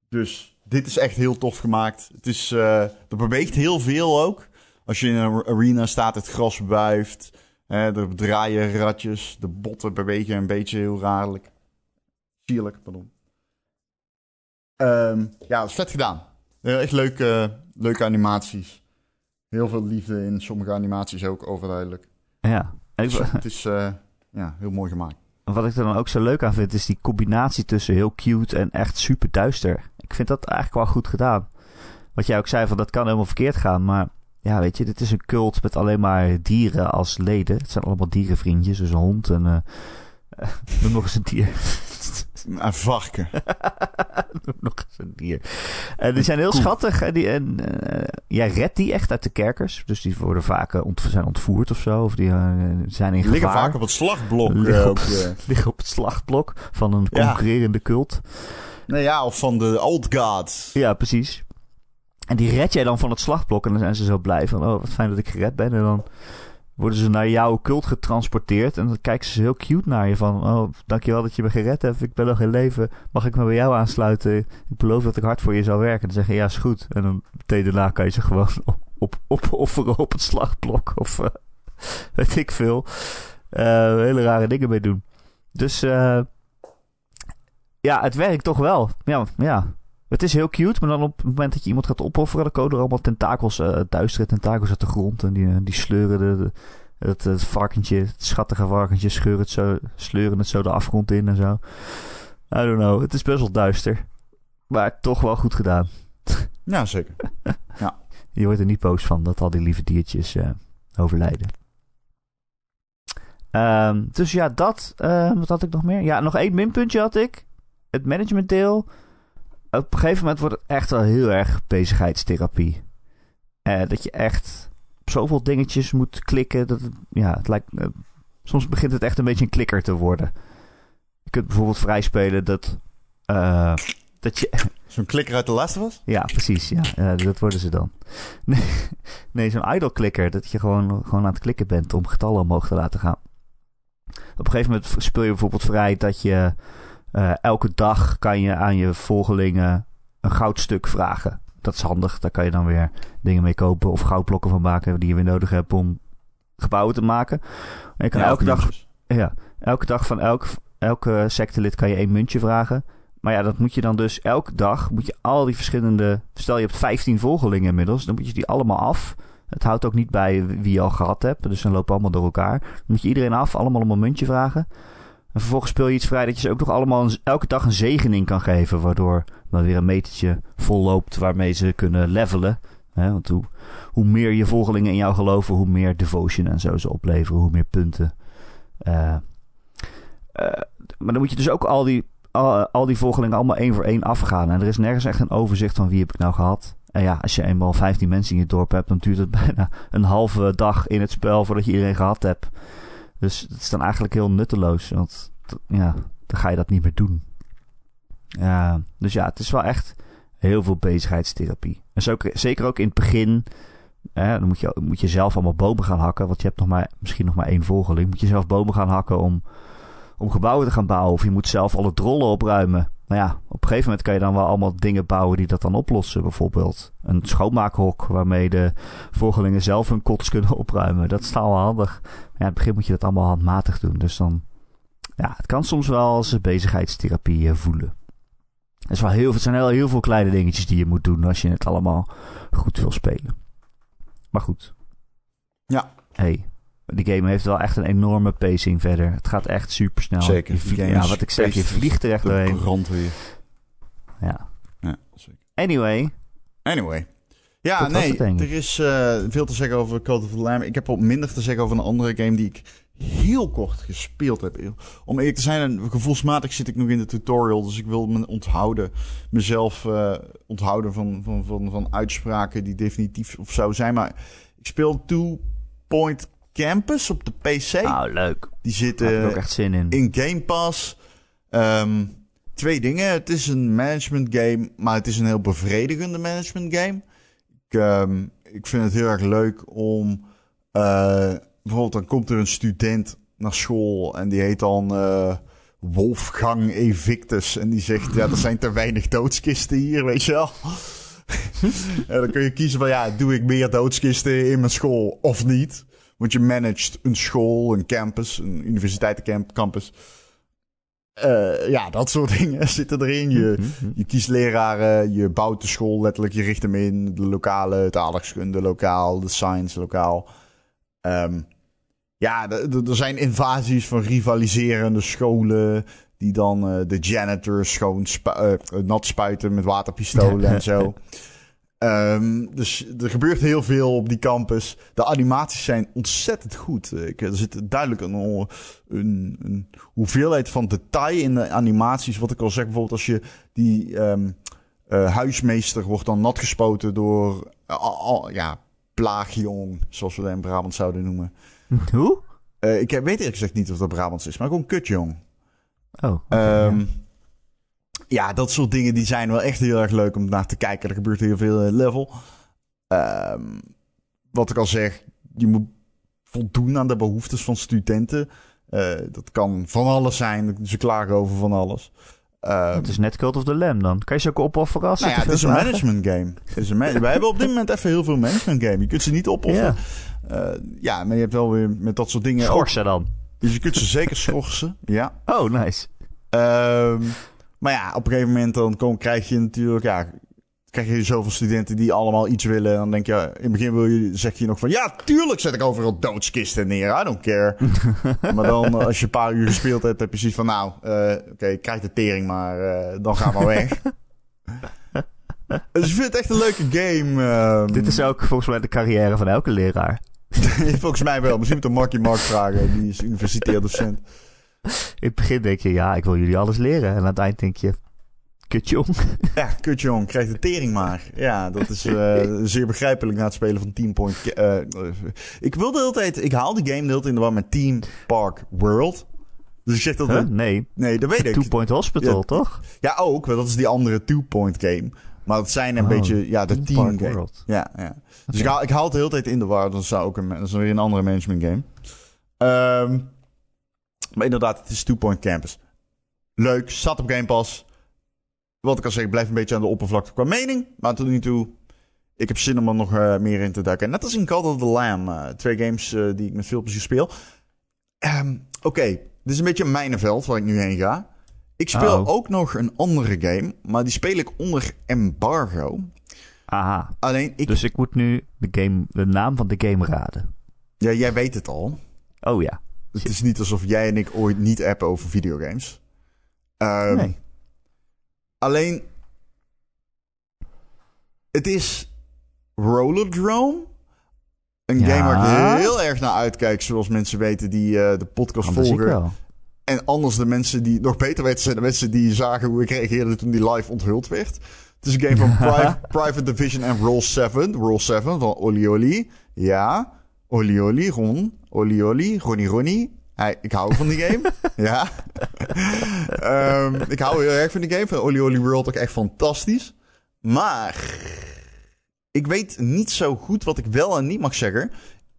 dus dit is echt heel tof gemaakt. Het is, eh er beweegt heel veel ook. Als je in een arena staat, het gras wuift. Hè, er draaien ratjes. De botten bewegen een beetje heel raarlijk. Sierlijk, pardon. Ehm, ja, dat is vet gedaan. Eh, echt leuke, leuke animaties. Heel veel liefde in sommige animaties ook, overduidelijk. Ja. Ik, Dus het is eh, ja, heel mooi gemaakt. wat ik er dan ook zo leuk aan vind, is die combinatie tussen heel cute en echt super duister. Ik vind dat eigenlijk wel goed gedaan. Wat jij ook zei, van dat kan helemaal verkeerd gaan. Maar ja, weet je, dit is een cult met alleen maar dieren als leden. Het zijn allemaal dierenvriendjes, dus een hond en, eh, Noem nog eens een dier. Een varken. Noem nog eens een dier. En die zijn heel schattig. En, die, en uh, jij redt die echt uit de kerkers. Dus die worden vaak uh, ont zijn ontvoerd of zo. Of die uh, zijn in gevaar. Liggen vaak op het slagblok. Liggen op, liggen op het slagblok van een concurrerende ja. cult. Nou ja, of van de old gods. Ja, precies. En die red jij dan van het slagblok. En dan zijn ze zo blij van, oh, wat fijn dat ik gered ben. En dan worden ze naar jouw cult getransporteerd. En dan kijken ze heel cute naar je van... Oh, dankjewel dat je me gered hebt. Ik ben nog in leven. Mag ik me bij jou aansluiten? Ik beloof dat ik hard voor je zal werken. En dan zeggen ja, is goed. En dan meteen daarna kan je ze gewoon op, op, opofferen op het slagblok. Of uh, weet ik veel. Uh, hele rare dingen mee doen. Dus uh, ja, het werkt toch wel. Ja, ja. Het is heel cute, maar dan op het moment dat je iemand gaat opofferen, dan komen er allemaal tentakels, uh, duistere tentakels uit de grond. En die, die sleuren de, de, het, het varkentje, het schattige varkentje, scheuren het zo, sleuren het zo de afgrond in en zo. I don't know, het is best wel duister. Maar toch wel goed gedaan. Ja, zeker. ja. Je wordt er niet boos van dat al die lieve diertjes uh, overlijden. Um, dus ja, dat. Uh, wat had ik nog meer? Ja, nog één minpuntje had ik. Het managementdeel op een gegeven moment wordt het echt wel heel erg bezigheidstherapie. Uh, dat je echt op zoveel dingetjes moet klikken. Dat het, ja, het lijkt, uh, soms begint het echt een beetje een klikker te worden. Je kunt bijvoorbeeld vrij spelen dat, uh, dat je... Zo'n klikker uit de laatste was? Ja, precies. Ja, dat worden ze dan. Nee, nee zo'n idle klikker. Dat je gewoon, gewoon aan het klikken bent om getallen omhoog te laten gaan. Op een gegeven moment speel je bijvoorbeeld vrij dat je... Uh, elke dag kan je aan je volgelingen een goudstuk vragen. Dat is handig. Daar kan je dan weer dingen mee kopen of goudblokken van maken die je weer nodig hebt om gebouwen te maken. En je kan ja, elke dag, ja, elke dag van elk, elke sectelid kan je één muntje vragen. Maar ja, dat moet je dan dus elke dag moet je al die verschillende. Stel je hebt 15 volgelingen inmiddels, dan moet je die allemaal af. Het houdt ook niet bij wie je al gehad hebt. Dus dan lopen allemaal door elkaar. Dan moet je iedereen af, allemaal om een muntje vragen. En vervolgens speel je iets vrij dat je ze ook nog allemaal elke dag een zegening kan geven. Waardoor dan weer een metertje vol loopt waarmee ze kunnen levelen. He, want hoe, hoe meer je volgelingen in jou geloven, hoe meer devotion en zo ze opleveren. Hoe meer punten. Uh, uh, maar dan moet je dus ook al die, al, al, die volgelingen allemaal één voor één afgaan. En er is nergens echt een overzicht van wie heb ik nou gehad. En ja, als je eenmaal 15 mensen in je dorp hebt, dan duurt het bijna een halve dag in het spel voordat je iedereen gehad hebt. Dus het is dan eigenlijk heel nutteloos. Want ja, dan ga je dat niet meer doen. Ja, dus ja, het is wel echt heel veel bezigheidstherapie. En zeker ook in het begin. Hè, dan moet je, moet je zelf allemaal bomen gaan hakken. Want je hebt nog maar, misschien nog maar één volgeling. Moet je zelf bomen gaan hakken om, om gebouwen te gaan bouwen. Of je moet zelf alle drollen opruimen. Nou ja, op een gegeven moment kan je dan wel allemaal dingen bouwen die dat dan oplossen. Bijvoorbeeld een schoonmaakhok waarmee de volgelingen zelf hun kots kunnen opruimen. Dat is wel handig. Maar ja, in het begin moet je dat allemaal handmatig doen. Dus dan, ja, het kan soms wel als bezigheidstherapie voelen. Het, is wel heel, het zijn heel, heel veel kleine dingetjes die je moet doen als je het allemaal goed wil spelen. Maar goed. Ja. Hey, die game heeft wel echt een enorme pacing verder. Het gaat echt super snel. Zeker. ja, wat ik zeg, je vliegt er echt doorheen. Ja. ja zeker. Anyway. Anyway. Ja, nee, er is uh, veel te zeggen over Cult of the Lamb. Ik heb ook minder te zeggen over een andere game die ik heel kort gespeeld heb. Om eerlijk te zijn, gevoelsmatig zit ik nog in de tutorial, dus ik wil me onthouden, mezelf uh, onthouden van, van, van, van uitspraken die definitief of zo zijn. Maar ik speel Two Point Campus op de PC. Nou, leuk. Die zitten ook echt zin in. in Game Pass. Um, twee dingen. Het is een management game, maar het is een heel bevredigende management game. Ik, um, ik vind het heel erg leuk om... Uh, bijvoorbeeld, dan komt er een student naar school en die heet dan... Uh, Wolfgang Evictus. En die zegt, ja, er zijn te weinig doodskisten hier, weet je wel. en dan kun je kiezen van, ja, doe ik meer doodskisten in mijn school of niet? Want je managt een school, een campus, een universiteitencampus. Uh, ja, dat soort dingen zitten erin. Je, mhm, mhm. je kiest leraren, je bouwt de school letterlijk, je richt hem in. De lokale, het aardrijkskunde lokaal, de science lokaal. Um, ja, er zijn invasies van rivaliserende scholen. Die dan uh, de janitors schoon spu uh, nat spuiten met waterpistolen en zo. Ehm, dus er gebeurt heel veel op die campus. De animaties zijn ontzettend goed. Ik, er zit duidelijk een, een, een, hoeveelheid van detail in de animaties. Wat ik al zeg, bijvoorbeeld als je die um, huismeester wordt dan nat gespoten door uh, ja, plaagjong, zoals we dat in Brabant zouden noemen. Hoe? Uh, ik weet eerlijk gezegd niet of dat Brabants is, maar gewoon kutjong. Oh. Okay, um, ja ja, dat soort dingen die zijn wel echt heel erg leuk om naar te kijken. Er gebeurt heel veel level. Um, wat ik al zeg, je moet voldoen aan de behoeftes van studenten. Uh, dat kan van alles zijn. Ze klagen over van alles. Um, het is net Cult of the Lamb dan. Kan je ze ook opofferen als nou ja, het is een management game. Het is een man Wij hebben op dit moment even heel veel management game. Je kunt ze niet opofferen. Ja. Uh, ja, maar je hebt wel weer met dat soort dingen... Schorsen dan. Dus je kunt ze zeker schorsen. Ja. Oh, nice. Um, maar ja, op een gegeven moment dan kom, krijg je natuurlijk, ja, krijg je zoveel studenten die allemaal iets willen. En dan denk je, in het begin wil je, zeg je nog van, ja, tuurlijk zet ik overal doodskisten neer. I don't care. maar dan, als je een paar uur gespeeld hebt, heb je zoiets van, nou, uh, oké, okay, krijg de tering, maar uh, dan ga maar weg. dus ik vind het echt een leuke game. Um... Dit is ook volgens mij de carrière van elke leraar. volgens mij wel. Misschien moet een Marky Mark vragen. Die is universitair docent. In het begin denk je, ja, ik wil jullie alles leren. En aan het eind denk je, kutjong. Ja, kutjong, krijg de tering maar. Ja, dat is uh, zeer begrijpelijk na het spelen van Team Point. Uh, ik wilde de hele tijd, ik haal die game de hele tijd in de war met Team Park World. Dus ik zeg dat... Huh? Nee. Nee, dat weet ik. Two Point Hospital, ja, toch? Ja, ook. Dat is die andere Two Point game. Maar dat zijn een oh, beetje, ja, de team, game. World. Ja, ja. Dus okay. ik, haal, ik haal het de hele tijd in de war. Dat is ook een, dat is weer een andere management game. Um, maar inderdaad, het is Two Point Campus. Leuk, zat op Game Pass. Wat ik al zeg, ik blijf een beetje aan de oppervlakte qua mening. Maar tot nu toe, ik heb zin om er nog uh, meer in te duiken. Net als in Call of the Lamb. Uh, twee games uh, die ik met veel plezier speel. Um, Oké, okay. dit is een beetje een mijnenveld waar ik nu heen ga. Ik speel oh. ook nog een andere game, maar die speel ik onder embargo. Aha. Alleen ik... Dus ik moet nu de, game, de naam van de game raden. Ja, jij weet het al. Oh ja. Het is niet alsof jij en ik ooit niet appen over videogames. Um, nee. Alleen, het is Rollerdrome. Een ja. game waar ik heel erg naar uitkijk, zoals mensen weten die uh, de podcast anders volgen. En anders de mensen die nog beter weten zijn de mensen die zagen hoe ik reageerde toen die live onthuld werd. Het is een game van Private, Private Division en Roll 7. Roll 7 van Oli Oli. Ja. Oli Oli, Ron. Oli Oli, Ronnie Ronnie. Ik hou van die game. ja. um, ik hou heel erg van die game. Van Oli Oli World ook echt fantastisch. Maar ik weet niet zo goed wat ik wel en niet mag zeggen.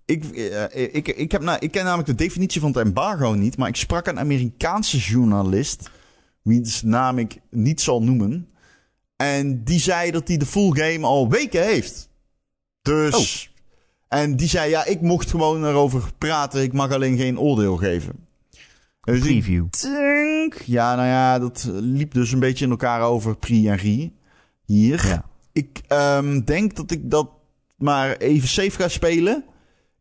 Ik, uh, ik, ik, heb, nou, ik ken namelijk de definitie van het embargo niet. Maar ik sprak een Amerikaanse journalist. Wiens naam ik niet zal noemen. En die zei dat hij de full game al weken heeft. Dus. Oh. En die zei, ja, ik mocht gewoon erover praten. Ik mag alleen geen oordeel geven. Dus Preview. Denk, ja, nou ja, dat liep dus een beetje in elkaar over Pri en Rie. Hier. Ja. Ik um, denk dat ik dat maar even safe ga spelen.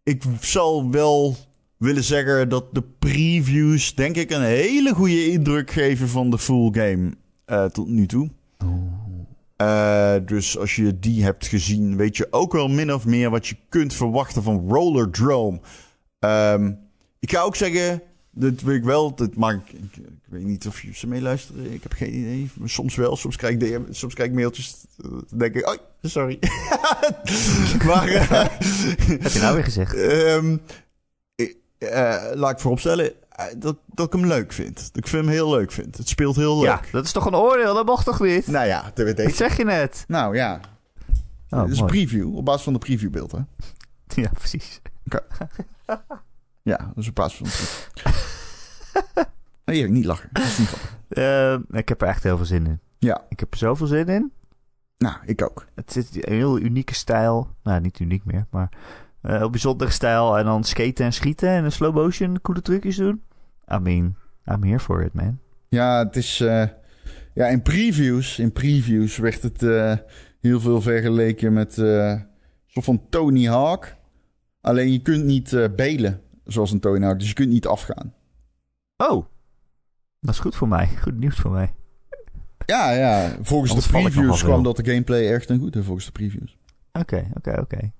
Ik zal wel willen zeggen dat de previews, denk ik, een hele goede indruk geven van de full game uh, tot nu toe. Oh. Uh, dus als je die hebt gezien, weet je ook wel min of meer wat je kunt verwachten van Rollerdrome. Um, ik ga ook zeggen, dat weet ik wel, dat, maar ik, ik, ik, weet niet of je ze meeluisteren. Ik heb geen idee. Soms wel, soms krijg ik, DM, soms krijg ik mailtjes. Dan denk ik, oh, sorry. maar, uh, heb je nou weer gezegd? Um, uh, laat ik vooropstellen, eh, dat, dat ik hem leuk vind. Dat ik hem heel leuk vind. Het speelt heel leuk. Ja, dat is toch een oordeel? Dat mocht toch niet? Nou ja, dat weet zeg je net? Nou ja. Oh, het is een preview, op basis van de previewbeeld, hè? Ja, precies. Okay. ja, dat is op basis van de Nee, ik niet lachen. Dat is niet uh, ik heb er echt heel veel zin in. Ja. Ik heb er zoveel zin in. Nou, ik ook. Het zit een heel unieke stijl. Nou, niet uniek meer, maar uh, op bijzondere stijl. En dan skaten en schieten en een slow motion coole trucjes doen. I mean, I'm here for it, man. Ja, het is... Uh, ja, in previews, in previews werd het uh, heel veel vergeleken met uh, soort van Tony Hawk. Alleen je kunt niet belen zoals een Tony Hawk, dus je kunt niet afgaan. Oh, dat is goed voor mij. Goed nieuws voor mij. Ja, ja. Volgens Anders de previews kwam dat de gameplay echt een goede, volgens de previews. Oké, oké, oké.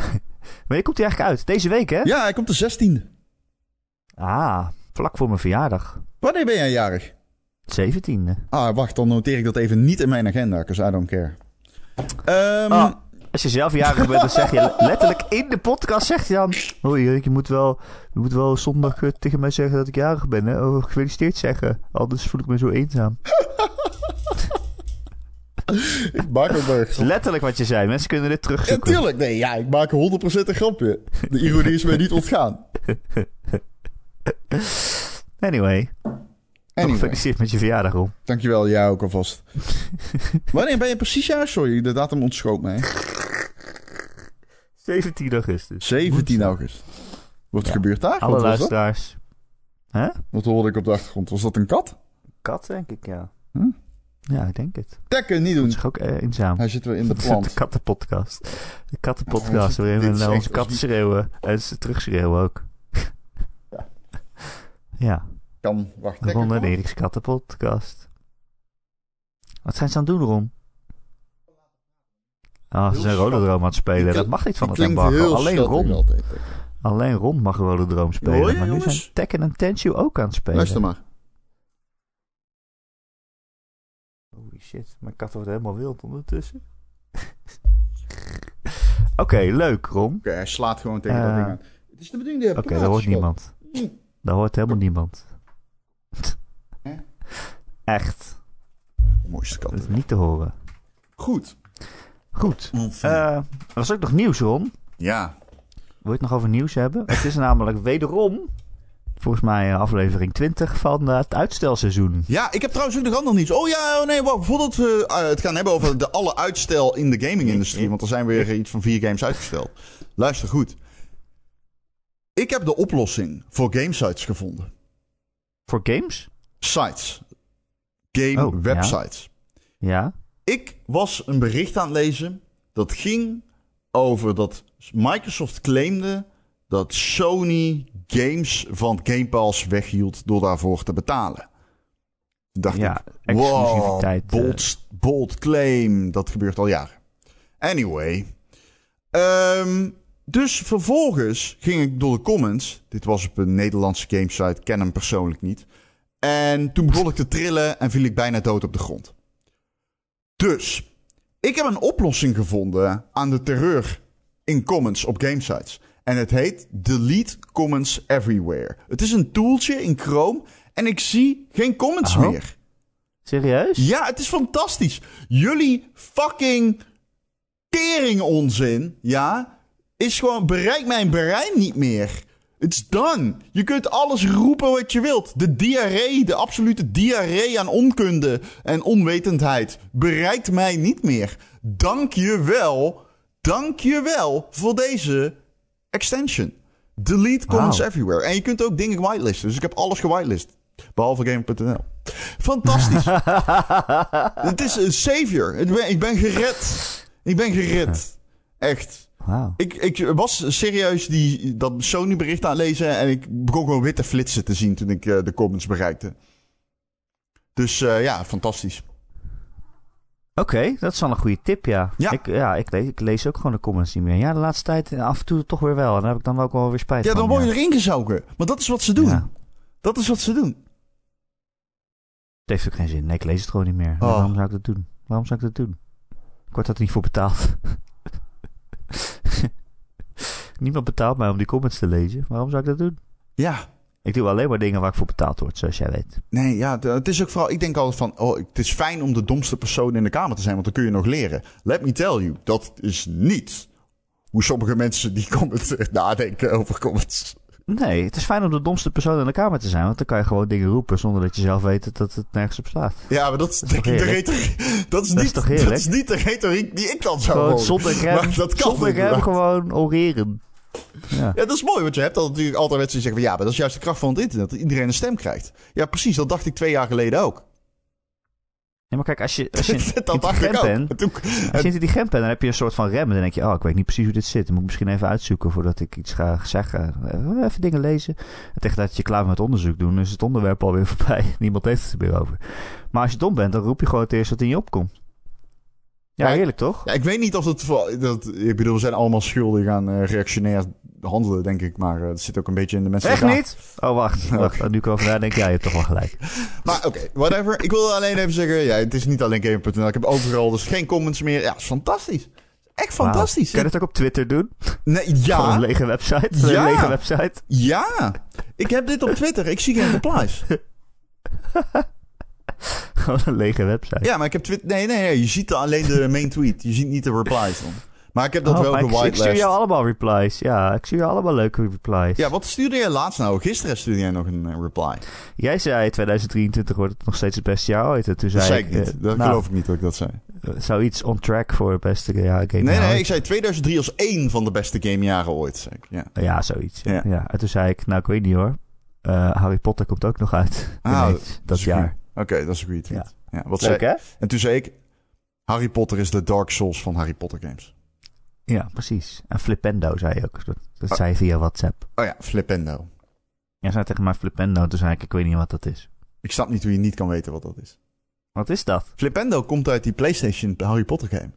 Wanneer komt hij eigenlijk uit? Deze week, hè? Ja, hij komt de 16e. Ah, vlak voor mijn verjaardag. Wanneer ben jij jarig? 17e. Ah, wacht, dan noteer ik dat even niet in mijn agenda, because I don't care. Ehm, Ah. Als je zelf jarig bent, dan zeg je letterlijk in de podcast, zeg je dan... Hoi, Erik, je moet wel, je moet wel zondag eh, tegen mij zeggen dat ik jarig ben, hè? Oh, gefeliciteerd zeggen. Anders voel ik me zo eenzaam. ik maak ook is letterlijk wat je zei. Mensen kunnen dit Ja, terugzoeken. tuurlijk. Nee, ja, ik maak 100% een grapje. De ironie is mij niet ontgaan. Anyway, Anyway, gefeliciteerd met je verjaardag, Ron. dankjewel. Jij ook alvast. Wanneer ben je precies jaar? Sorry, de datum ontschoot mij. 17 augustus. 17 augustus. Wat Ja. gebeurt daar? Alle luisteraars. Hè? Wat hoorde ik op de achtergrond? Was dat een kat? Kat, denk ik, ja. Hm? Ja, ik denk het. Tekken, niet Dat doen. is ook eh, eenzaam. Hij zit weer in de Dat plant. de kattenpodcast. De kattenpodcast, waarin we naar onze niet- schreeuwen. En ze terugschreeuwen ook. Ja. ja, Kan, wacht. de Ron en. Erik's kattenpodcast. Wat zijn ze aan het doen, Ron? Ah, ze zijn. Rolodroom aan het spelen. Dat mag niet van het embargo. Alleen Ron. altijd. Alleen Ron mag Rolodroom spelen. Hoor je, maar nu jongens? zijn Tekken en Tenshu ook aan het spelen. Luister maar. Shit, mijn kat wordt helemaal wild ondertussen. Oké, leuk, Ron. Oké, hij slaat gewoon tegen Eh, dat ding aan. Het is de bedoeling dat je Oké, daar hoort niemand. Hm. Daar hoort helemaal niemand. Hè? Echt. Mooiste kat. Dat is niet te horen. Goed. Goed. Eh, er was ook nog nieuws, Ron. ja. Wil je het nog over nieuws hebben? Het is namelijk wederom, volgens mij eh, aflevering 20 van eh, het uitstelsseizoen. Ja, ik heb trouwens ook nog ander nieuws. Oh ja, oh nee, wacht, voordat we eh, het gaan hebben over de alle uitstel in de gaming-industrie. Want er zijn weer iets van vier games uitgesteld. Luister goed. Ik heb de oplossing voor gamesites gevonden. Voor games? Sites. Game Oh, ja. websites. Ja. Ik was een bericht aan het lezen. Dat ging over dat Microsoft claimde dat Sony games van Game Pass weghield door daarvoor te betalen. Toen dacht Ja, ik, exclusiviteit, wow, eh. bold, bold claim. Dat gebeurt al jaren. Anyway. Ehm, dus vervolgens ging ik door de comments. Dit was op een Nederlandse gamesite. Ken hem persoonlijk niet. En toen begon ik te trillen en viel ik bijna dood op de grond. Dus, ik heb een oplossing gevonden aan de terreur in comments op gamesites. En het heet Delete Comments Everywhere. Het is een tooltje in Chrome en ik zie geen comments Oh. meer. Serieus? Ja, het is fantastisch. Jullie fucking tering onzin, ja, is gewoon bereik mijn brein niet meer. It's done. Je kunt alles roepen wat je wilt. De diarree, de absolute diarree aan onkunde en onwetendheid bereikt mij niet meer. Dank je wel, dank je wel voor deze extension. Delete comments everywhere. En je kunt ook dingen whitelisten. Dus ik heb alles gewitelist. Behalve game.nl. Fantastisch. Het is een savior. Ik ben, ik ben gered. Ik ben gered. Echt. Ik, ik was serieus die, dat Sony bericht aan lezen en ik begon gewoon witte flitsen te zien toen ik eh, de comments bereikte. Dus eh, ja, fantastisch. Oké, dat is wel een goede tip, ja. Ja. Ik, ja, ik, lees, ik lees ook gewoon de comments niet meer. Ja, de laatste tijd eh, af en toe toch weer wel. En daar heb ik dan ook wel weer spijt Ja, van. dan word je erin gezogen. Maar dat is wat ze doen. Ja. Dat is wat ze doen. Het heeft ook geen zin. Nee, ik lees het gewoon niet meer. Oh. Waarom zou ik dat doen? Waarom zou ik dat doen? Ik word er niet voor betaald. Niemand betaalt mij om die comments te lezen. Waarom zou ik dat doen? Ja. Ik doe alleen maar dingen waar ik voor betaald word, zoals jij weet. Nee, ja, het is ook vooral... Ik denk altijd van... Oh, het is fijn om de domste persoon in de kamer te zijn, want dan kun je nog leren. Let me tell you, dat is niet hoe sommige mensen die comments nadenken over comments. Nee, het is fijn om de domste persoon in de kamer te zijn. Want dan kan je gewoon dingen roepen zonder dat je zelf weet dat het nergens op slaat. Ja, maar dat is, is denk toch ik de retoriek. Dat is, Dat is niet, dat is niet de retoriek die ik dan zou Gewoon horen. zonder rem, Maar dat kan zonder rem gewoon oreren. Ja. Ja, dat is mooi, want je hebt al natuurlijk altijd mensen die zeggen van... Ja, maar dat is juist de kracht van het internet, dat iedereen een stem krijgt. Ja, precies, dat dacht ik twee jaar geleden ook. Ja, maar kijk, als je, als je dat intelligent bent, toen- als je intelligent bent, dan heb je een soort van rem. En dan denk je, oh, ik weet niet precies hoe dit zit. Dan moet ik misschien even uitzoeken voordat ik iets ga zeggen. Eh, Even dingen lezen. En tegen dat je klaar bent met onderzoek doen, is het onderwerp alweer voorbij. Niemand heeft het er meer over. Maar als je dom bent, dan roep je gewoon het eerst wat in je opkomt. Ja, Ja, heerlijk toch? Ja, ik weet niet of het... voor- Dat, ik bedoel, we zijn allemaal schuldig aan eh, reactionair handelen, denk ik. Maar eh, het zit ook een beetje in de mensen. Echt niet? Oh, wacht. wacht. Nu ik erover nadenk, ja, je hebt toch wel gelijk. Maar oké, whatever. Ik wil alleen even zeggen, ja, het is niet alleen Gamer.nl. Ik heb overal dus geen comments meer. Ja, is fantastisch. Echt fantastisch. Kan je dat ook op Twitter doen? Nee, ja, een lege website? Een Ja. lege website? ja. Ik heb dit op Twitter. Ik zie geen replies. Gewoon een lege website. Ja, maar ik heb Twitter... Nee, nee, nee. Je ziet alleen de main tweet. Je ziet niet de replies dan. Maar ik heb dat Oh, wel maar ik, ik stuur jou allemaal replies. Ja, ik stuur jou allemaal leuke replies. Ja, wat stuurde jij laatst nou? Gisteren stuurde jij nog een eh, reply. Jij zei 2023 wordt het nog steeds het beste jaar ooit. En toen Dat zei ik niet. eh, Dat nou, geloof ik niet dat ik dat zei. eh, Zoiets on track voor het beste ja, game Nee, nee, ooit. ik zei 2003 als één van de beste gamejaren ooit. Zei ik. Ja. Ja, zoiets. Ja. Ja. En toen zei ik, nou ik weet niet hoor. Harry Potter komt ook nog uit. Ah, dat is jaar. Oké, dat is een goede tweet. Ja. wat Leuk zei... hè? En toen zei ik... Harry Potter is de Dark Souls van Harry Potter games. Ja, precies. En Flipendo zei je ook. Dat, dat Ah. zei je via WhatsApp. Oh ja, Flipendo. Jij zei tegen mij Flipendo. Toen zei ik, ik weet niet wat dat is. Ik snap niet hoe je niet kan weten wat dat is. Wat is dat? Flipendo komt uit die PlayStation Harry Potter game.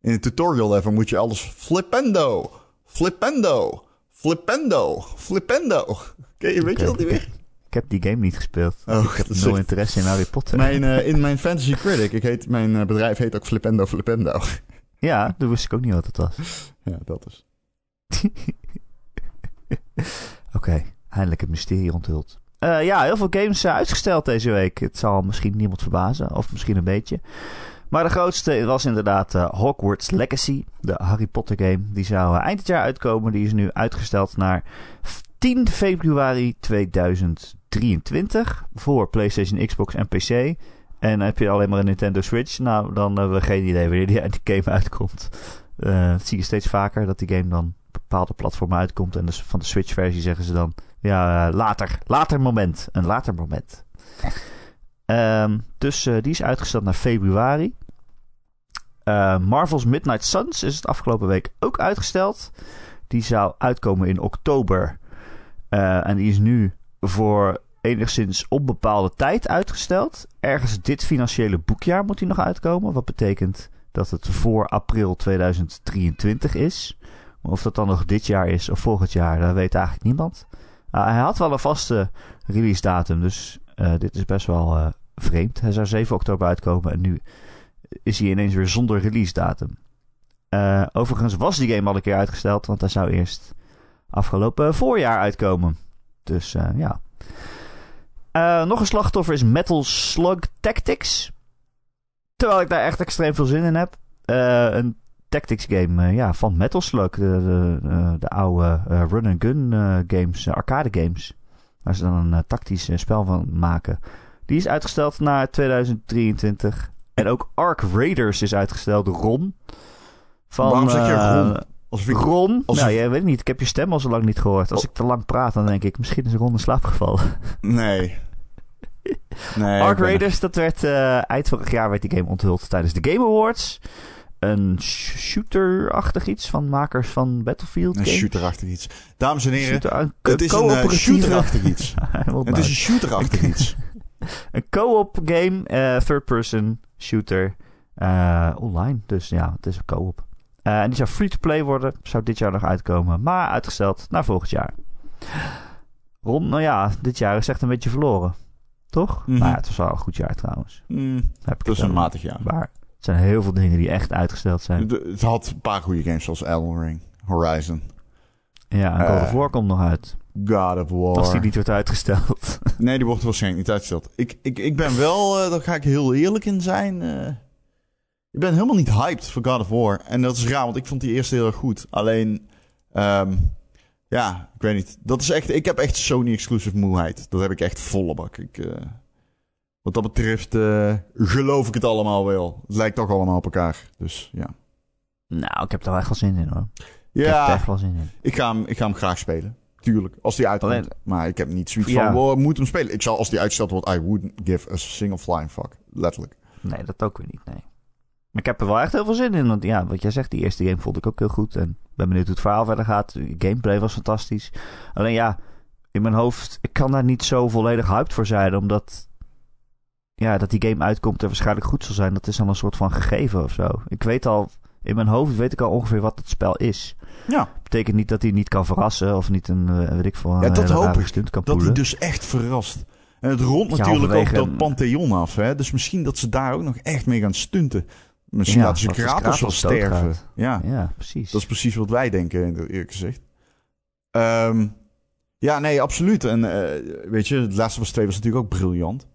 In het tutorial level moet je alles Flipendo, Flipendo, Flipendo, Flipendo. Oké, je weet je dat niet meer? Ik heb die game niet gespeeld. Oh, ik heb dat nul echt- interesse in Harry Potter. Mijn, eh, in mijn Fantasy Critic, ik heet, mijn eh, bedrijf heet ook Flipendo Flipendo. Ja, toen wist ik ook niet wat het was. ja, dat is. Oké, eindelijk het mysterie onthuld. Eh, ja, heel veel games eh, uitgesteld deze week. Het zal misschien niemand verbazen, of misschien een beetje. Maar de grootste was inderdaad Hogwarts Legacy, de Harry Potter game. Die zou eind het jaar uitkomen. Die is nu uitgesteld naar 10 februari 2023 voor PlayStation, Xbox en PC. En heb je alleen maar een Nintendo Switch, nou dan hebben we geen idee wanneer die die game uitkomt. Eh, dat zie je steeds vaker, dat die game dan op bepaalde platformen uitkomt. En dus van de Switch-versie zeggen ze dan, ja, later, later moment, een later moment. Ehm, dus eh, die is uitgesteld naar februari. Eh, Marvel's Midnight Suns is het afgelopen week ook uitgesteld. Die zou uitkomen in oktober. En die is nu voor enigszins onbepaalde tijd uitgesteld. Ergens dit financiële boekjaar moet hij nog uitkomen. Wat betekent dat het voor april 2023 is. Of dat dan nog dit jaar is of volgend jaar, dat weet eigenlijk niemand. Uh, hij had wel een vaste release datum, dus uh, dit is best wel uh, vreemd. Hij zou 7 oktober uitkomen en nu is hij ineens weer zonder release datum. Uh, overigens was die game al een keer uitgesteld, want hij zou eerst afgelopen voorjaar uitkomen. Dus uh, ja. Uh, nog een slachtoffer is Metal Slug Tactics. Terwijl ik daar echt extreem veel zin in heb. Uh, een tactics game ja, van Metal Slug. De, de, de, de oude run-and-gun games, arcade games. Waar ze dan een tactisch spel van maken. Die is uitgesteld naar 2023. En ook Ark Raiders is uitgesteld. Ron. Van, Waarom zeg je Ron? Als ik, Ron? Als nou, jij weet niet. Ik heb je stem al zo lang niet gehoord. Als oh. ik te lang praat, dan denk ik... Misschien is Ron in slaap gevallen. Nee. nee Ark Raiders, dat werd... Uh, eind vorig jaar werd die game onthuld tijdens de Game Awards. Een shooter-achtig iets van makers van Battlefield Een games. shooter-achtig iets. Dames en heren, shooter, het is een uh, shooter-achtig iets. het is een shooter-achtig iets. een co-op game, uh, third-person shooter, online. Dus ja, het is een co-op. Uh, en die zou free-to-play worden. Zou dit jaar nog uitkomen. Maar uitgesteld naar volgend jaar. Ron, nou ja, dit jaar is echt een beetje verloren. Toch? Mm Mhm. -hmm. Nou ja, het was wel een goed jaar trouwens. Mm, Heb ik dat is een matig jaar. Maar het zijn heel veel dingen die echt uitgesteld zijn. De, het had een paar goede games zoals Elden Ring, Horizon. Ja, en God of War komt nog uit. God of War. Als die niet wordt uitgesteld. nee, die wordt waarschijnlijk niet uitgesteld. Ik, ik, ik ben wel, uh, daar ga ik heel eerlijk in zijn... Ik ben helemaal niet hyped voor God of War. En dat is raar, want ik vond die eerste heel erg goed. Alleen, um, ja, ik weet niet. Dat is echt, ik heb echt Sony-exclusive moeheid. Dat heb ik echt volle bak. Ik, uh, wat dat betreft uh, geloof ik het allemaal wel. Het lijkt toch allemaal op elkaar. Dus ja. Nou, ik heb er wel echt wel zin in hoor. Ja, ik heb er echt wel zin in. Ik ga hem, ik ga hem graag spelen. Tuurlijk, als die uitkomt. Alleen, maar ik heb niet zoiets ja. van, we moeten hem spelen. Ik zal, als die uitgesteld wordt, I wouldn't give a single flying fuck. Letterlijk. Nee, dat ook weer niet, nee. Maar ik heb er wel echt heel veel zin in. Want ja, wat jij zegt, die eerste game vond ik ook heel goed. En ben benieuwd hoe het verhaal verder gaat. De gameplay was fantastisch. Alleen ja, in mijn hoofd, ik kan daar niet zo volledig hyped voor zijn. Omdat, ja, dat die game uitkomt en waarschijnlijk goed zal zijn. Dat is dan een soort van gegeven of zo. Ik weet al, in mijn hoofd weet ik al ongeveer wat het spel is. Ja, Betekent niet dat hij niet kan verrassen. Of niet een, eh, weet ik veel, ja dat hoop ik. kan Dat hij dus echt verrast. En het rond Ja, natuurlijk ook dat Pantheon af. Hè? Dus misschien dat ze daar ook nog echt mee gaan stunten. Misschien Ja, laten ze Kratos wel sterven. Ja, Ja, precies. dat is precies wat wij denken, eerlijk gezegd. Ehm, ja, nee, absoluut. En eh, weet je, het laatste was 2 was natuurlijk ook briljant.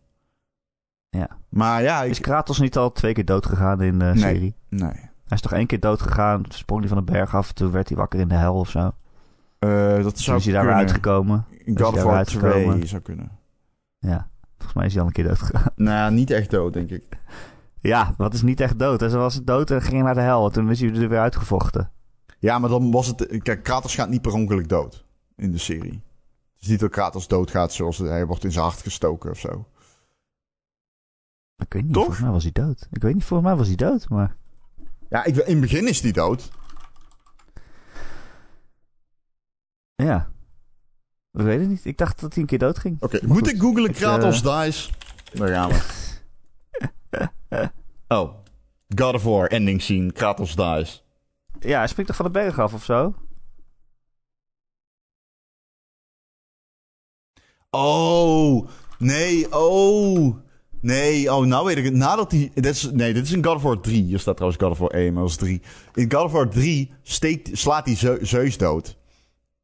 Ja. Maar ja, ik, Is Kratos niet al twee keer dood gegaan in de Nee. serie? nee. Hij is toch één keer dood gegaan, sprong hij van de berg af, toen werd hij wakker in de hel of zo. Eh, dat zou is hij daar weer uitgekomen. God of War weer 2 uitgekomen? zou kunnen. Ja, volgens mij is hij al een keer dood gegaan. Nou, niet echt dood, denk ik. Ja, wat is niet echt dood? Hij was dood en ging naar de hel. En toen is hij er weer uitgevochten. Ja, maar dan was het... Kijk, Kratos gaat niet per ongeluk dood in de serie. Het is niet dat Kratos doodgaat zoals hij wordt in zijn hart gestoken of zo. Ik weet niet, Toch? volgens mij was hij dood. Ik weet niet, volgens mij was hij dood, maar... Ja, ik, in het begin is hij dood. Ja. Ik weet het niet. Ik dacht dat hij een keer dood ging. Oké, moet goed. ik googlen Ik, Kratos dies? Daar gaan we. oh, God of War ending scene, Kratos dies. Ja, hij springt toch van de berg af of zo? Oh, nee, oh. Nee, oh, nou weet ik het. Nadat hij... Dit is, nee, dit is in God of War 3. Hier staat trouwens God of War 1, maar dat is 3. In God of War 3 steekt, slaat hij Zeu- Zeus dood.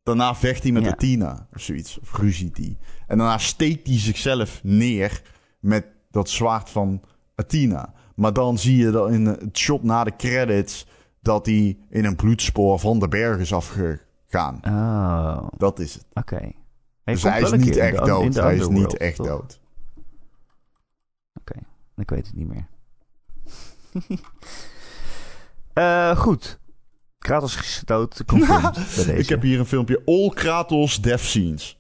Daarna vecht hij met Ja. Athena of zoiets. Of ruziet hij. En daarna steekt hij zichzelf neer met dat zwaard van Athena. Maar dan zie je dan in het shot na de credits... dat hij in een bloedspoor van de berg is afgegaan. Oh, Dat is het. oké. Hij Dus hij is niet echt de- dood. Hij is niet echt toch? dood. Ik weet het niet meer. Eh, goed. Kratos is dood. Ik heb hier een filmpje. All Kratos death scenes.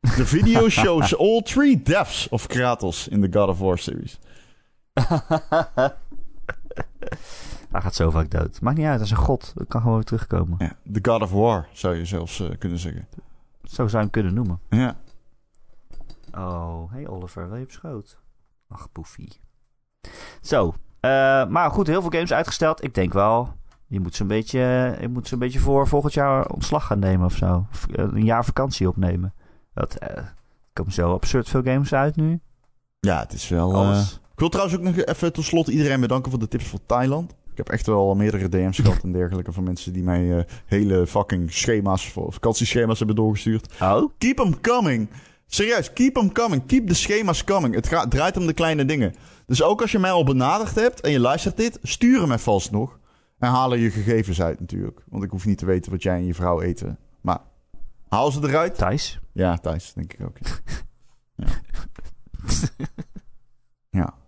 The video shows all three deaths of Kratos in the God of War series. Hij gaat zo vaak dood. Maakt niet uit, hij is een god. Dat kan gewoon weer terugkomen. Ja, the God of War zou je zelfs eh, kunnen zeggen. Zo zou je hem kunnen noemen. Ja. Oh, hey Oliver, wil je op schoot? Ach, poefie. Zo, eh, maar goed, heel veel games uitgesteld. Ik denk wel, je moet zo'n beetje, je moet zo'n beetje voor volgend jaar ontslag gaan nemen of zo. Of eh, een jaar vakantie opnemen. Dat, er komen zo absurd veel games uit nu. ja, het is wel... Alles. Ik wil trouwens ook nog even tot slot iedereen bedanken voor de tips voor Thailand. Ik heb echt wel meerdere DM's gehad en dergelijke van mensen die mij eh, hele fucking schema's, voor vakantieschema's hebben doorgestuurd. Oh? Keep them coming. Serieus, keep them coming. Keep de schema's coming. Het gaat, draait om de kleine dingen. Dus ook als je mij al benaderd hebt en je luistert dit, stuur hem even alsnog. En haal er je gegevens uit natuurlijk. Want ik hoef niet te weten wat jij en je vrouw eten. Maar haal ze eruit. Thijs? Ja, Thijs, denk ik ook. Ja. ja.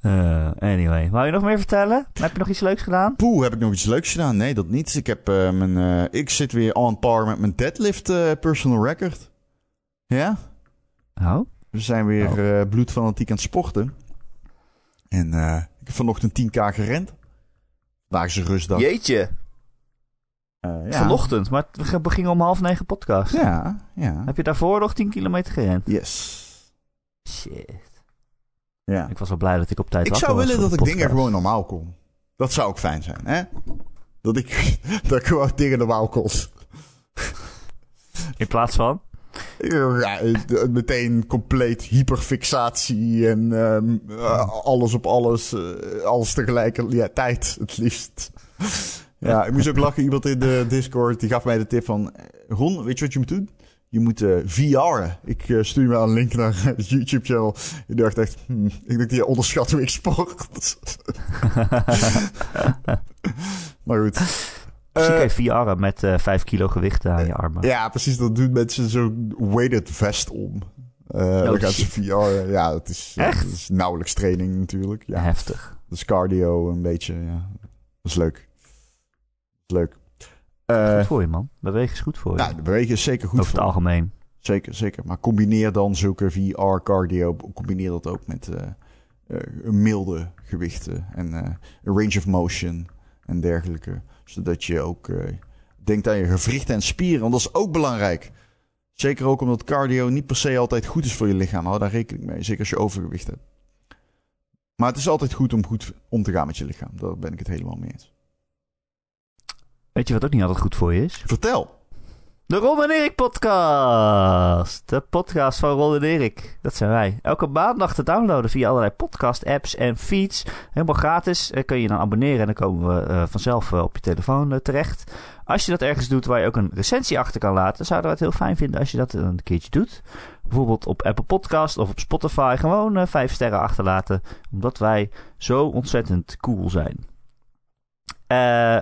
Eh, anyway, wou je nog meer vertellen? Heb je nog iets leuks gedaan? Poeh, heb ik nog iets leuks gedaan? Nee, dat niet. Ik, heb, eh, mijn, eh, ik zit weer on par met mijn deadlift eh, personal record. Ja? Oh? We zijn weer eh bloedfanatiek aan het sporten. En eh, ik heb vanochtend 10k gerend. Vandaag is een rustdag. Jeetje, Eh, ja. vanochtend. Maar we beginnen om half negen podcast. Ja, ja. Heb je daarvoor nog 10 kilometer gerend? Yes. Shit. Ja. Ik was wel blij dat ik op tijd Ik wakker zou was willen dat ik dingen gewoon normaal kon. Dat zou ook fijn zijn, hè? Dat ik, dat ik gewoon dingen normaal kon. In plaats van? Ja, eh, meteen compleet hyperfixatie en ehm, eh, alles op alles, eh, alles tegelijkertijd het liefst. Ja, ik moest ook lachen. Iemand in de Discord die gaf mij de tip van... Ron, weet je wat je moet doen? Je moet eh VR'en. Ik eh, stuur me een link naar het YouTube-channel. Ik dacht echt... hmm, ik denk, die onderschat hoe ik sport. maar goed. Misschien Eh, kan je VR'en met eh 5 kilo gewicht aan je armen. ja, precies. Dat doen mensen zo'n weighted vest om. Dan gaan ze. VR. Ja, dat is, Echt? is nauwelijks training natuurlijk. Ja, Heftig. dat is cardio een beetje. Ja. Dat is leuk. Dat is leuk. Eh, Goed voor je, man. Bewegen is goed voor je. ja, de bewegen is zeker goed Over het voor. algemeen. Zeker, zeker. Maar combineer dan zulke VR-cardio. Combineer dat ook met, eh, milde gewichten en range of motion en dergelijke. Zodat je ook denkt aan je gewrichten en spieren, want dat is ook belangrijk. Zeker ook omdat cardio niet per se altijd goed is voor je lichaam. Hou daar rekening mee, zeker als je overgewicht hebt. Maar het is altijd goed om goed om te gaan met je lichaam. Daar ben ik het helemaal mee eens. Weet je wat ook niet altijd goed voor je is? Vertel. De Ron en Erik podcast. De podcast van Ron en Erik. Dat zijn wij. Elke maandag te downloaden via allerlei podcast apps en feeds. Helemaal gratis. En kun je dan abonneren en dan komen we uh, vanzelf uh, op je telefoon uh, terecht. Als je dat ergens doet waar je ook een recensie achter kan laten, zouden we het heel fijn vinden als je dat een keertje doet. Bijvoorbeeld op Apple Podcast of op Spotify. Gewoon vijf sterren achterlaten. Omdat wij zo ontzettend cool zijn. Eh...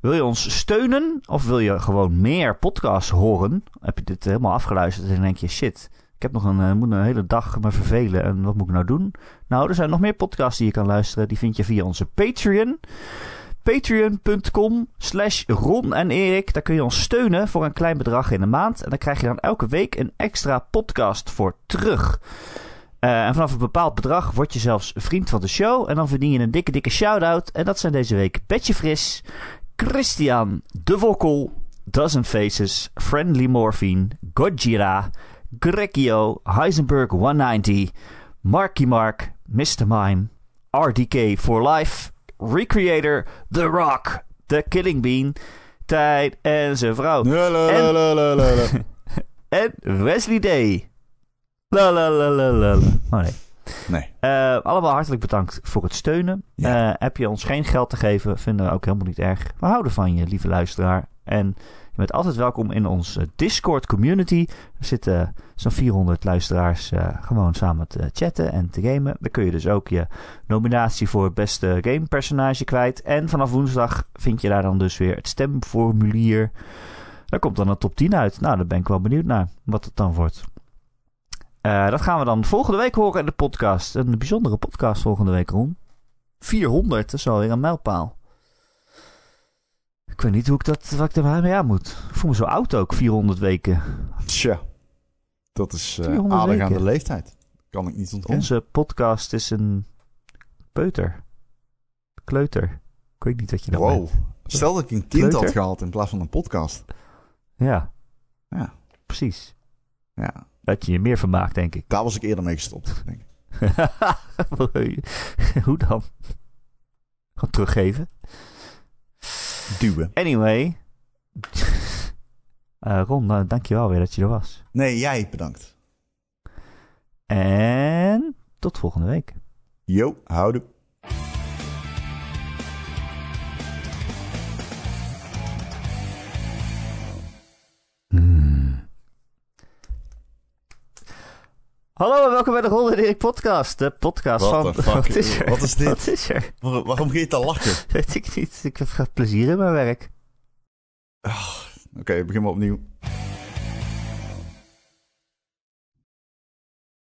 Wil je ons steunen of wil je gewoon meer podcasts horen? Heb je dit helemaal afgeluisterd en denk je shit, ik heb nog een, uh, moet een hele dag me vervelen en wat moet ik nou doen? Nou, er zijn nog meer podcasts die je kan luisteren. Die vind je via onze Patreon. Patreon.com slash Ron en Erik. Daar kun je ons steunen voor een klein bedrag in de maand. En dan krijg je dan elke week een extra podcast voor terug. Uh, en vanaf een bepaald bedrag word je zelfs vriend van de show. En dan verdien je een dikke, dikke shout-out. En dat zijn deze week Betje Fris, Christian, De Wokkel, Dozen Faces, Friendly Morphine, Godzilla, Grekio, Heisenberg 190, Marky Mark, Mr. Mime, RDK for Life, Recreator, The Rock, The Killing Bean, Tijd en zijn vrouw. En, Wesley Day. La la la la la. Oh nee. Nee. Uh, allemaal hartelijk bedankt voor het steunen. Ja. Uh, heb je ons geen geld te geven, vinden we ook helemaal niet erg. We houden van je, lieve luisteraar. En je bent altijd welkom in onze Discord community. Er zitten zo'n 400 luisteraars uh, gewoon samen te chatten en te gamen. Daar kun je dus ook je nominatie voor het beste gamepersonage kwijt. En vanaf woensdag vind je daar dan dus weer het stemformulier. Daar komt dan een top 10 uit. Nou, daar ben ik wel benieuwd naar wat het dan wordt. Uh, dat gaan we dan volgende week horen in de podcast. Een bijzondere podcast volgende week, Ron. 400, dat is alweer een mijlpaal. Ik weet niet hoe ik dat, wat ik er mee aan moet. Ik voel me zo oud ook, 400 weken. Tja, dat is uh, aardig weken. aan de leeftijd. Kan ik niet ontkennen. Onze podcast is een peuter. Kleuter. Ik weet niet wat je nou wow. Bent. Stel dat ik een kind Kleuter? had gehad in plaats van een podcast. Ja. Ja. Precies. Ja. Dat je je meer vermaakt, denk ik. Daar was ik eerder mee gestopt, denk ik. Hoe dan? Gewoon teruggeven? Duwen. Anyway. Uh, Ron, uh, dankjewel weer dat je er was. Nee, jij bedankt. En tot volgende week. Yo, houdoe. Hallo en welkom bij de Ronde Erik podcast. De podcast What van... Wat is er? Wat is dit? Wat is er? Waar, waarom ga je te lachen? Weet ik niet. Ik heb plezier in mijn werk. Oh, Oké, okay, begin maar opnieuw.